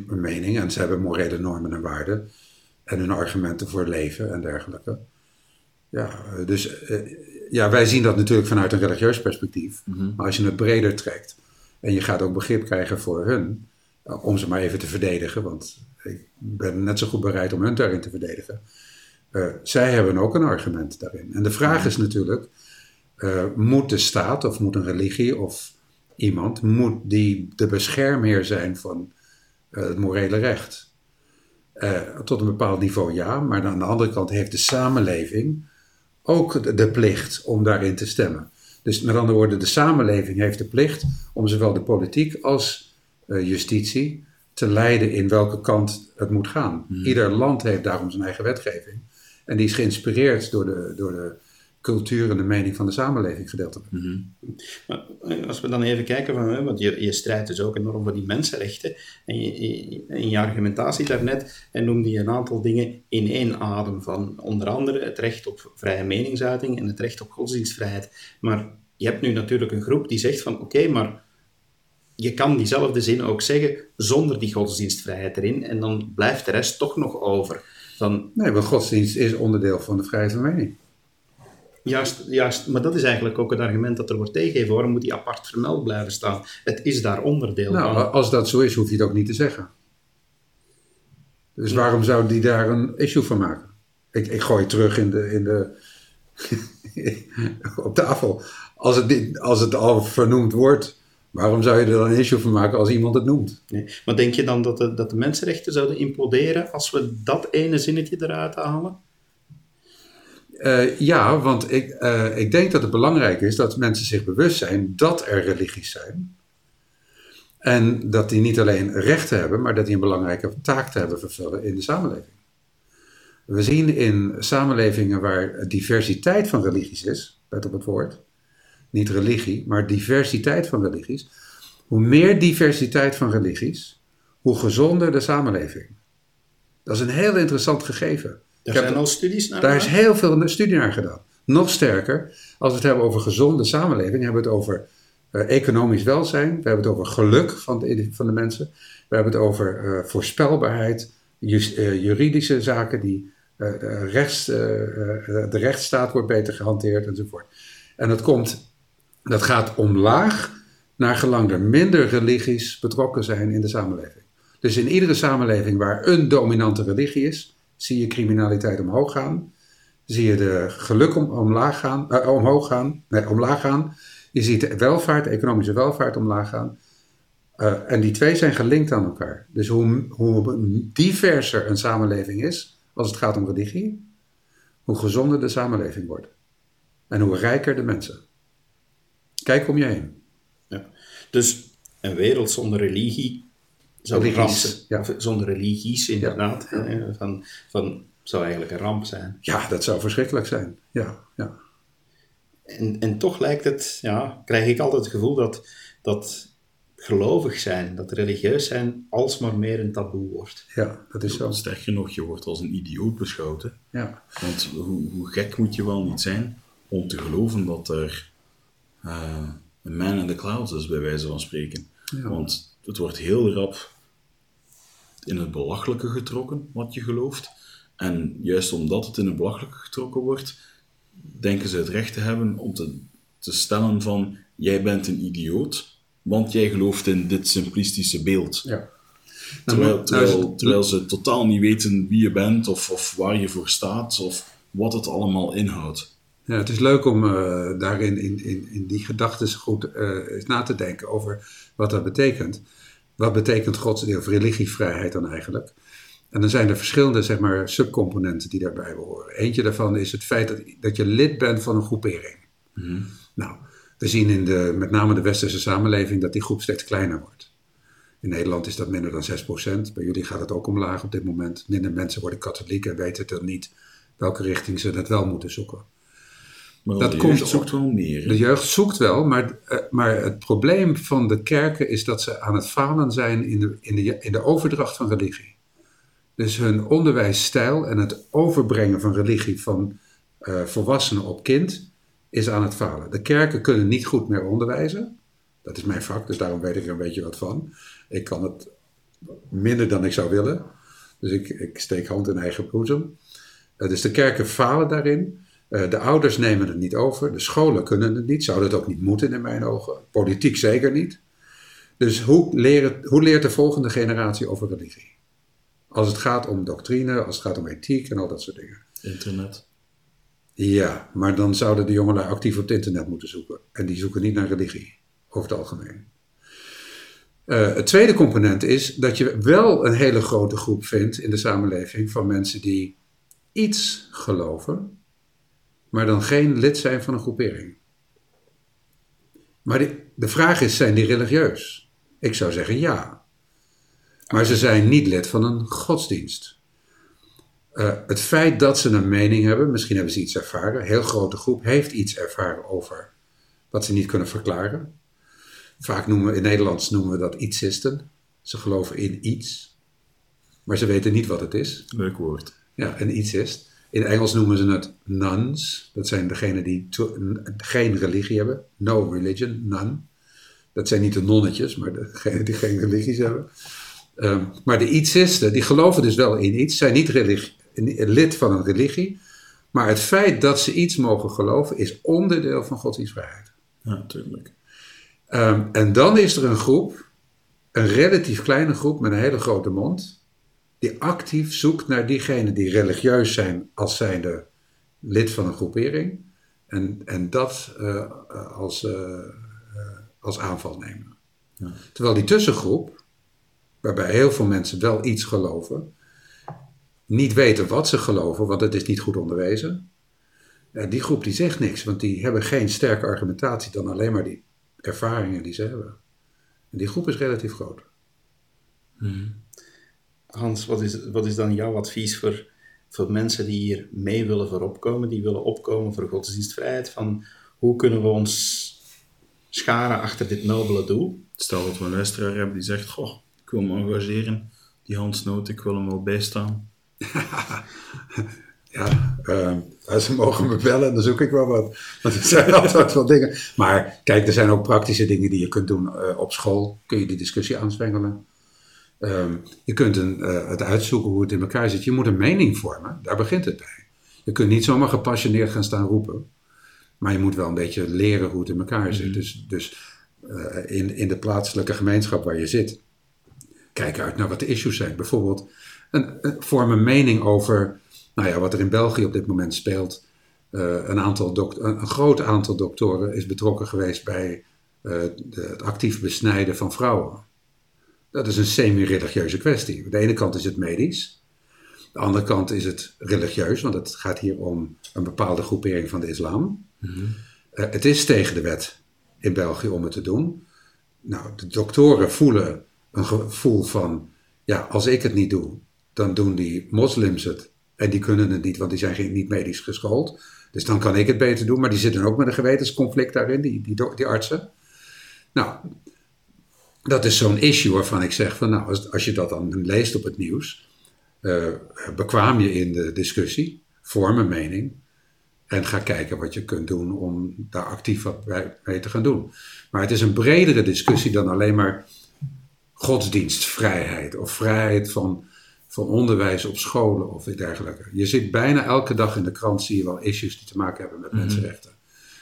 een mening en ze hebben morele normen en waarden en hun argumenten voor leven en dergelijke. Ja, dus eh, ja, wij zien dat natuurlijk vanuit een religieus perspectief. Mhm. Maar als je het breder trekt en je gaat ook begrip krijgen voor hun, eh, om ze maar even te verdedigen, want ik ben net zo goed bereid om hun daarin te verdedigen. Uh, zij hebben ook een argument daarin. En de vraag is natuurlijk, moet de staat of moet een religie of iemand, moet die de beschermheer zijn van het morele recht? tot een bepaald niveau ja, maar aan de andere kant heeft de samenleving ook de plicht om daarin te stemmen. Dus met andere woorden, de samenleving heeft de plicht om zowel de politiek als uh, justitie te leiden in welke kant het moet gaan. Hmm. Ieder land heeft daarom zijn eigen wetgeving. En die is geïnspireerd door de, door de cultuur en de mening van de samenleving gedeeltelijk. Hmm. Maar eh, als we dan even kijken, van, want je, je strijdt dus ook enorm voor die mensenrechten. En je, in je argumentatie daarnet en noemde je een aantal dingen in één adem. Van onder andere het recht op vrije meningsuiting en het recht op godsdienstvrijheid. Maar je hebt nu natuurlijk een groep die zegt van oké, maar je kan diezelfde zin ook zeggen zonder die godsdienstvrijheid erin. En dan blijft de rest toch nog over. Van, nee, want godsdienst is onderdeel van de vrijheid van mening. Juist, juist, maar dat is eigenlijk ook het argument dat er wordt tegengegeven. Waarom moet die apart vermeld blijven staan? Het is daar onderdeel nou, van. Als dat zo is, hoef je het ook niet te zeggen. Dus waarom zou die daar een issue van maken? Ik, ik gooi terug in de, in de op tafel. Als het, als het al vernoemd wordt, waarom zou je er dan een issue van maken als iemand het noemt? Nee. Maar denk je dan dat de, dat de mensenrechten zouden imploderen als we dat ene zinnetje eruit halen? Uh, ja, want ik, uh, ik denk dat het belangrijk is dat mensen zich bewust zijn dat er religies zijn. En dat die niet alleen rechten hebben, maar dat die een belangrijke taak te hebben vervullen in de samenleving. We zien in samenlevingen waar diversiteit van religies is, let op het woord, niet religie, maar diversiteit van religies. Hoe meer diversiteit van religies, hoe gezonder de samenleving. Dat is een heel interessant gegeven. Er zijn al studies naar Daar is heel veel studie naar gedaan. Nog sterker, als we het hebben over gezonde samenleving, hebben we het over uh, economisch welzijn, we hebben het over geluk van de, van de mensen, we hebben het over uh, voorspelbaarheid, just, uh, juridische zaken, die, de, rechts, de rechtsstaat wordt beter gehanteerd enzovoort. En dat, komt, dat gaat omlaag naar gelang er minder religies betrokken zijn in de samenleving. Dus in iedere samenleving waar een dominante religie is, zie je criminaliteit omhoog gaan. Zie je de geluk om, omlaag gaan, uh, omhoog gaan, nee, omlaag gaan. Je ziet de welvaart, de economische welvaart omlaag gaan. Uh, en die twee zijn gelinkt aan elkaar. Dus hoe, hoe diverser een samenleving is als het gaat om religie, hoe gezonder de samenleving wordt. En hoe rijker de mensen. Kijk om je heen. Ja. Dus een wereld zonder religie zou een Religies, ramp zijn. ja. Zonder religies, inderdaad. hè, Van, van, zou eigenlijk een ramp zijn. Ja, dat zou verschrikkelijk zijn. Ja, ja. En, en toch lijkt het, ja, krijg ik altijd het gevoel dat, dat gelovig zijn, dat religieus zijn, alsmaar meer een taboe wordt. ja dat is zo. Sterker nog, je wordt als een idioot beschouwd. Hè? Ja. Want hoe, hoe gek moet je wel niet zijn om te geloven dat er eh, een man in the clouds is, bij wijze van spreken. Ja. Want het wordt heel rap in het belachelijke getrokken, wat je gelooft. En juist omdat het in het belachelijke getrokken wordt, denken ze het recht te hebben om te, te stellen van, jij bent een idioot, want jij gelooft in dit simplistische beeld. ja. Terwijl, nou, terwijl, nou, terwijl ze totaal niet weten wie je bent of, of waar je voor staat of wat het allemaal inhoudt. Ja, het is leuk om eh, daarin, in, in, in die gedachten goed eh, eens na te denken over wat dat betekent. Wat betekent godsdienst of religievrijheid dan eigenlijk? En dan zijn er verschillende zeg maar, subcomponenten die daarbij behoren. Eentje daarvan is het feit dat, dat je lid bent van een groepering. Nou, we zien in de, met name de westerse samenleving dat die groep steeds kleiner wordt. In Nederland is dat minder dan 6%. Bij jullie gaat het ook omlaag op dit moment. Minder mensen worden katholiek en weten dan niet welke richting ze het wel moeten zoeken. Maar Dat de komt jeugd zoekt wel meer. hè? De jeugd zoekt wel, maar, eh, maar het probleem van de kerken is dat ze aan het falen zijn in de, in de, in de overdracht van religie. Dus hun onderwijsstijl en het overbrengen van religie van eh, volwassenen op kind is aan het falen. De kerken kunnen niet goed meer onderwijzen. Dat is mijn vak, dus daarom weet ik er een beetje wat van. Ik kan het minder dan ik zou willen. Dus ik, ik steek hand in eigen boezem. Eh, dus de kerken falen daarin. Eh, de ouders nemen het niet over. De scholen kunnen het niet. Zouden het ook niet moeten in mijn ogen. Politiek zeker niet. Dus hoe, leren, hoe leert de volgende generatie over religie? Als het gaat om doctrine, als het gaat om ethiek en al dat soort dingen. Internet. Ja, maar dan zouden de jongelui actief op het internet moeten zoeken. En die zoeken niet naar religie, over het algemeen. Eh, het tweede component is dat je wel een hele grote groep vindt in de samenleving van mensen die iets geloven, maar dan geen lid zijn van een groepering. Maar die- de vraag is, zijn die religieus? Ik zou zeggen ja. Maar ze zijn niet lid van een godsdienst. Eh, het feit dat ze een mening hebben, misschien hebben ze iets ervaren, een heel grote groep heeft iets ervaren over wat ze niet kunnen verklaren. Vaak noemen we, in Nederlands noemen we dat ietsisten. Ze geloven in iets, maar ze weten niet wat het is. Leuk woord. Ja, een ietsist. In Engels noemen ze het nuns. Dat zijn degenen die geen religie hebben. No religion, nun. Dat zijn niet de nonnetjes, maar degenen die geen religies hebben. Ehm, maar de ietsisten, die geloven dus wel in iets, zijn niet religi- een lid van een religie. Maar het feit dat ze iets mogen geloven is onderdeel van godsdienstvrijheid. Ja, natuurlijk. Ehm, en dan is er een groep, een relatief kleine groep met een hele grote mond, die actief zoekt naar diegenen die religieus zijn als zijnde lid van een groepering. En, en dat eh, als, eh, eh, als aanval nemen. Ja. Terwijl die tussengroep, waarbij heel veel mensen wel iets geloven, niet weten wat ze geloven, want het is niet goed onderwezen. Ja, die groep die zegt niks, want die hebben geen sterke argumentatie dan alleen maar die ervaringen die ze hebben. En die groep is relatief groot. Hans, wat is, wat is dan jouw advies voor, voor mensen die hier mee willen voor opkomen, die willen opkomen voor godsdienstvrijheid? Van hoe kunnen we ons scharen achter dit nobele doel? Stel dat we een luisteraar hebben die zegt, goh, ik wil me engageren. Die Hans Noot, ik wil hem wel bijstaan. Ja, eh, ze mogen me bellen, dan zoek ik wel wat. Want er zijn altijd wel dingen. Maar kijk, er zijn ook praktische dingen die je kunt doen eh, op school. Kun je die discussie aanzwengelen. Ehm, je kunt een, eh, het uitzoeken hoe het in elkaar zit. Je moet een mening vormen, daar begint het bij. Je kunt niet zomaar gepassioneerd gaan staan roepen. Maar je moet wel een beetje leren hoe het in elkaar zit. Dus, dus eh, in, in de plaatselijke gemeenschap waar je zit, kijk uit naar wat de issues zijn. Bijvoorbeeld, een, een, vorm een mening over nou ja, wat er in België op dit moment speelt. Uh, een, aantal dokt- een, een, groot aantal doktoren is betrokken geweest bij de, het actief besnijden van vrouwen. Dat is een semi-religieuze kwestie. Aan de ene kant is het medisch. Aan de andere kant is het religieus, want het gaat hier om een bepaalde groepering van de islam. Mm-hmm. Uh, het is tegen de wet. in België om het te doen. Nou, de doktoren voelen een gevoel van, ja, als ik het niet doe, dan doen die moslims het. En die kunnen het niet, want die zijn niet medisch geschoold. Dus dan kan ik het beter doen, maar die zitten ook met een gewetensconflict daarin, die, die, die artsen. Nou, dat is zo'n issue waarvan ik zeg van, nou, als, als je dat dan leest op het nieuws, uh, bekwaam je in de discussie, vorm een mening en ga kijken wat je kunt doen om daar actief wat mee te gaan doen. Maar het is een bredere discussie dan alleen maar godsdienstvrijheid of vrijheid van, van onderwijs op scholen of dergelijke. Je ziet bijna elke dag in de krant zie je wel issues die te maken hebben met mhm. mensenrechten.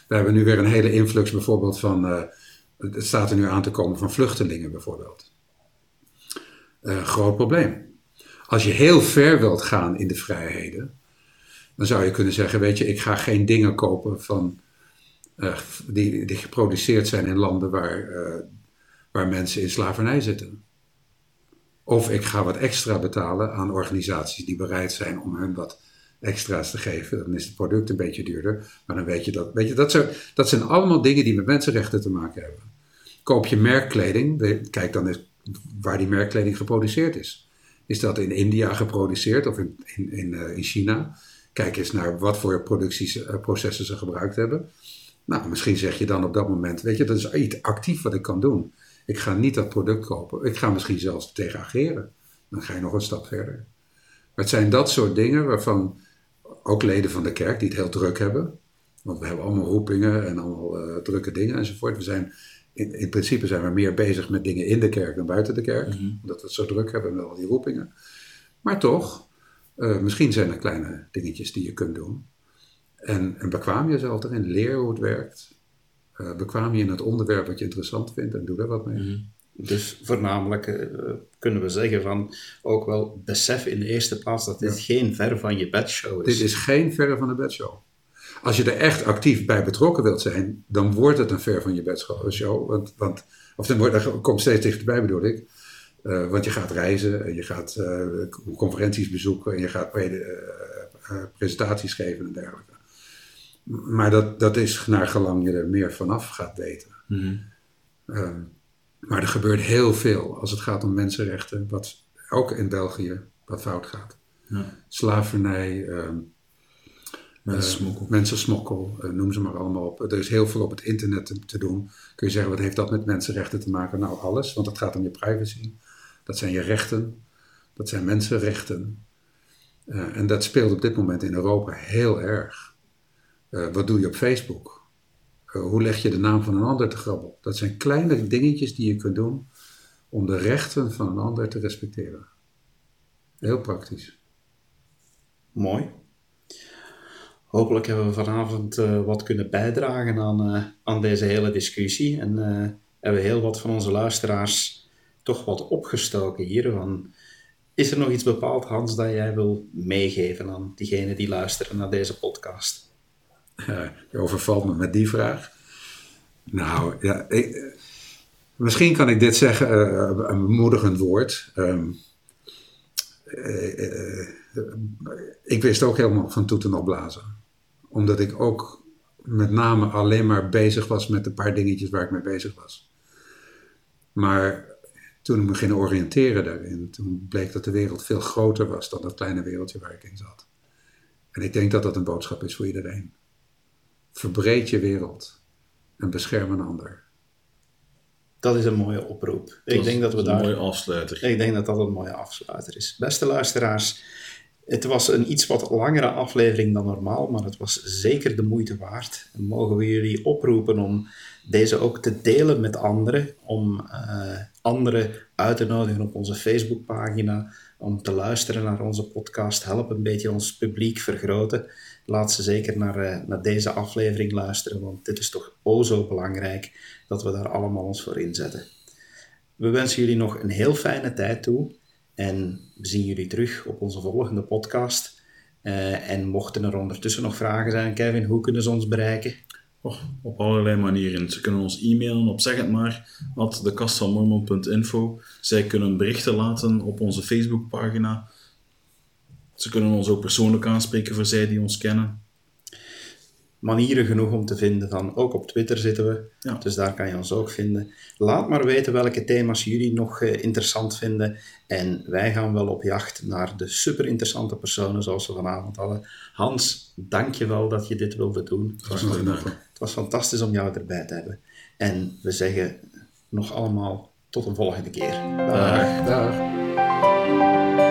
We hebben nu weer een hele influx bijvoorbeeld van, uh, het staat er nu aan te komen van vluchtelingen bijvoorbeeld. Uh, groot probleem. Als je heel ver wilt gaan in de vrijheden, dan zou je kunnen zeggen, weet je, ik ga geen dingen kopen van, uh, die, die geproduceerd zijn in landen waar, uh, waar mensen in slavernij zitten. Of ik ga wat extra betalen aan organisaties die bereid zijn om hun wat extra's te geven. Dan is het product een beetje duurder. Maar dan weet je dat. Weet je, dat, zijn, dat zijn allemaal dingen die met mensenrechten te maken hebben. Koop je merkkleding, kijk dan eens waar die merkkleding geproduceerd is. Is dat in India geproduceerd of in, in, in, uh, in China? Kijk eens naar wat voor productieprocessen ze gebruikt hebben. Nou, misschien zeg je dan op dat moment, weet je, dat is iets actief wat ik kan doen. Ik ga niet dat product kopen. Ik ga misschien zelfs tegen ageren. Dan ga je nog een stap verder. Maar het zijn dat soort dingen waarvan ook leden van de kerk die het heel druk hebben. Want we hebben allemaal roepingen en allemaal uh, drukke dingen enzovoort. We zijn, in, in, principe zijn we meer bezig met dingen in de kerk dan buiten de kerk. Mm Omdat we het zo druk hebben met al die roepingen. Maar toch, uh, misschien zijn er kleine dingetjes die je kunt doen. En, en bekwaam jezelf erin, leer hoe het werkt. Uh, bekwaam je in het onderwerp wat je interessant vindt en doe daar wat mee. Mm Dus voornamelijk uh, kunnen we zeggen van ook wel besef in de eerste plaats dat dit geen ver van je bedshow is. Dit is geen ver van de bedshow. Als je er echt actief bij betrokken wilt zijn, dan wordt het een ver van je bedshow. Want, want, of dan wordt, dat komt steeds dichterbij bedoel ik. Uh, want je gaat reizen, en je gaat uh, conferenties bezoeken en je gaat pre uh, presentaties geven en dergelijke. Maar dat, dat is naar gelang je er meer vanaf gaat weten. Mm -hmm. Maar er gebeurt heel veel als het gaat om mensenrechten, wat ook in België wat fout gaat. Ja. Slavernij, um, mensensmokkel, mensensmokkel noem ze maar allemaal op. Er is heel veel op het internet te, te, doen. Kun je zeggen, wat heeft dat met mensenrechten te maken? Nou, alles, want het gaat om je privacy. Dat zijn je rechten. Dat zijn mensenrechten. Uh, en dat speelt op dit moment in Europa heel erg. Uh, wat doe je op Facebook? Uh, hoe leg je de naam van een ander te grabbel? Dat zijn kleine dingetjes die je kunt doen om de rechten van een ander te respecteren. Heel praktisch. Mooi. Hopelijk hebben we vanavond wat kunnen bijdragen aan, aan deze hele discussie. En hebben heel wat van onze luisteraars toch wat opgestoken hier. Van, is er nog iets bepaald, Hans, dat jij wil meegeven aan diegenen die luisteren naar deze podcast? Je overvalt me met die vraag. Nou, ja, ik, misschien kan ik dit zeggen, uh, een bemoedigend woord. Uh, ik wist ook helemaal van toeten nog blazen. Omdat ik ook met name alleen maar bezig was met een paar dingetjes waar ik mee bezig was. Maar toen ik me ging oriënteren daarin, toen bleek dat de wereld veel groter was dan dat kleine wereldje waar ik in zat. En ik denk dat dat een boodschap is voor iedereen. Verbreed je wereld en bescherm een ander. Dat is een mooie oproep. ik denk dat we daar. Een mooie afsluiter. Ik denk dat dat een mooie afsluiter is. Beste luisteraars, het was een iets wat langere aflevering dan normaal, maar het was zeker de moeite waard. En mogen we jullie oproepen om deze ook te delen met anderen, om uh, anderen uit te nodigen op onze Facebookpagina, om te luisteren naar onze podcast. Help een beetje ons publiek vergroten. Laat ze zeker naar, uh, naar deze aflevering luisteren, want dit is toch o zo belangrijk dat we daar allemaal ons voor inzetten. We wensen jullie nog een heel fijne tijd toe en we zien jullie terug op onze volgende podcast. Uh, en mochten er ondertussen nog vragen zijn, Kevin, hoe kunnen ze ons bereiken? Op allerlei manieren. Ze kunnen ons e-mailen op zeg het maar, at. Zij kunnen berichten laten op onze manieren genoeg om te vinden van, ook op Twitter zitten we, Ja. dus daar kan je ons ook vinden. Laat maar weten welke thema's jullie nog eh, interessant vinden en wij gaan wel op jacht naar de super interessante personen zoals we vanavond hadden. Hans, dank je wel dat je dit wilde doen. Graag gedaan. Het was fantastisch om jou erbij te hebben. En we zeggen nog allemaal tot een volgende keer. Dag. Dag.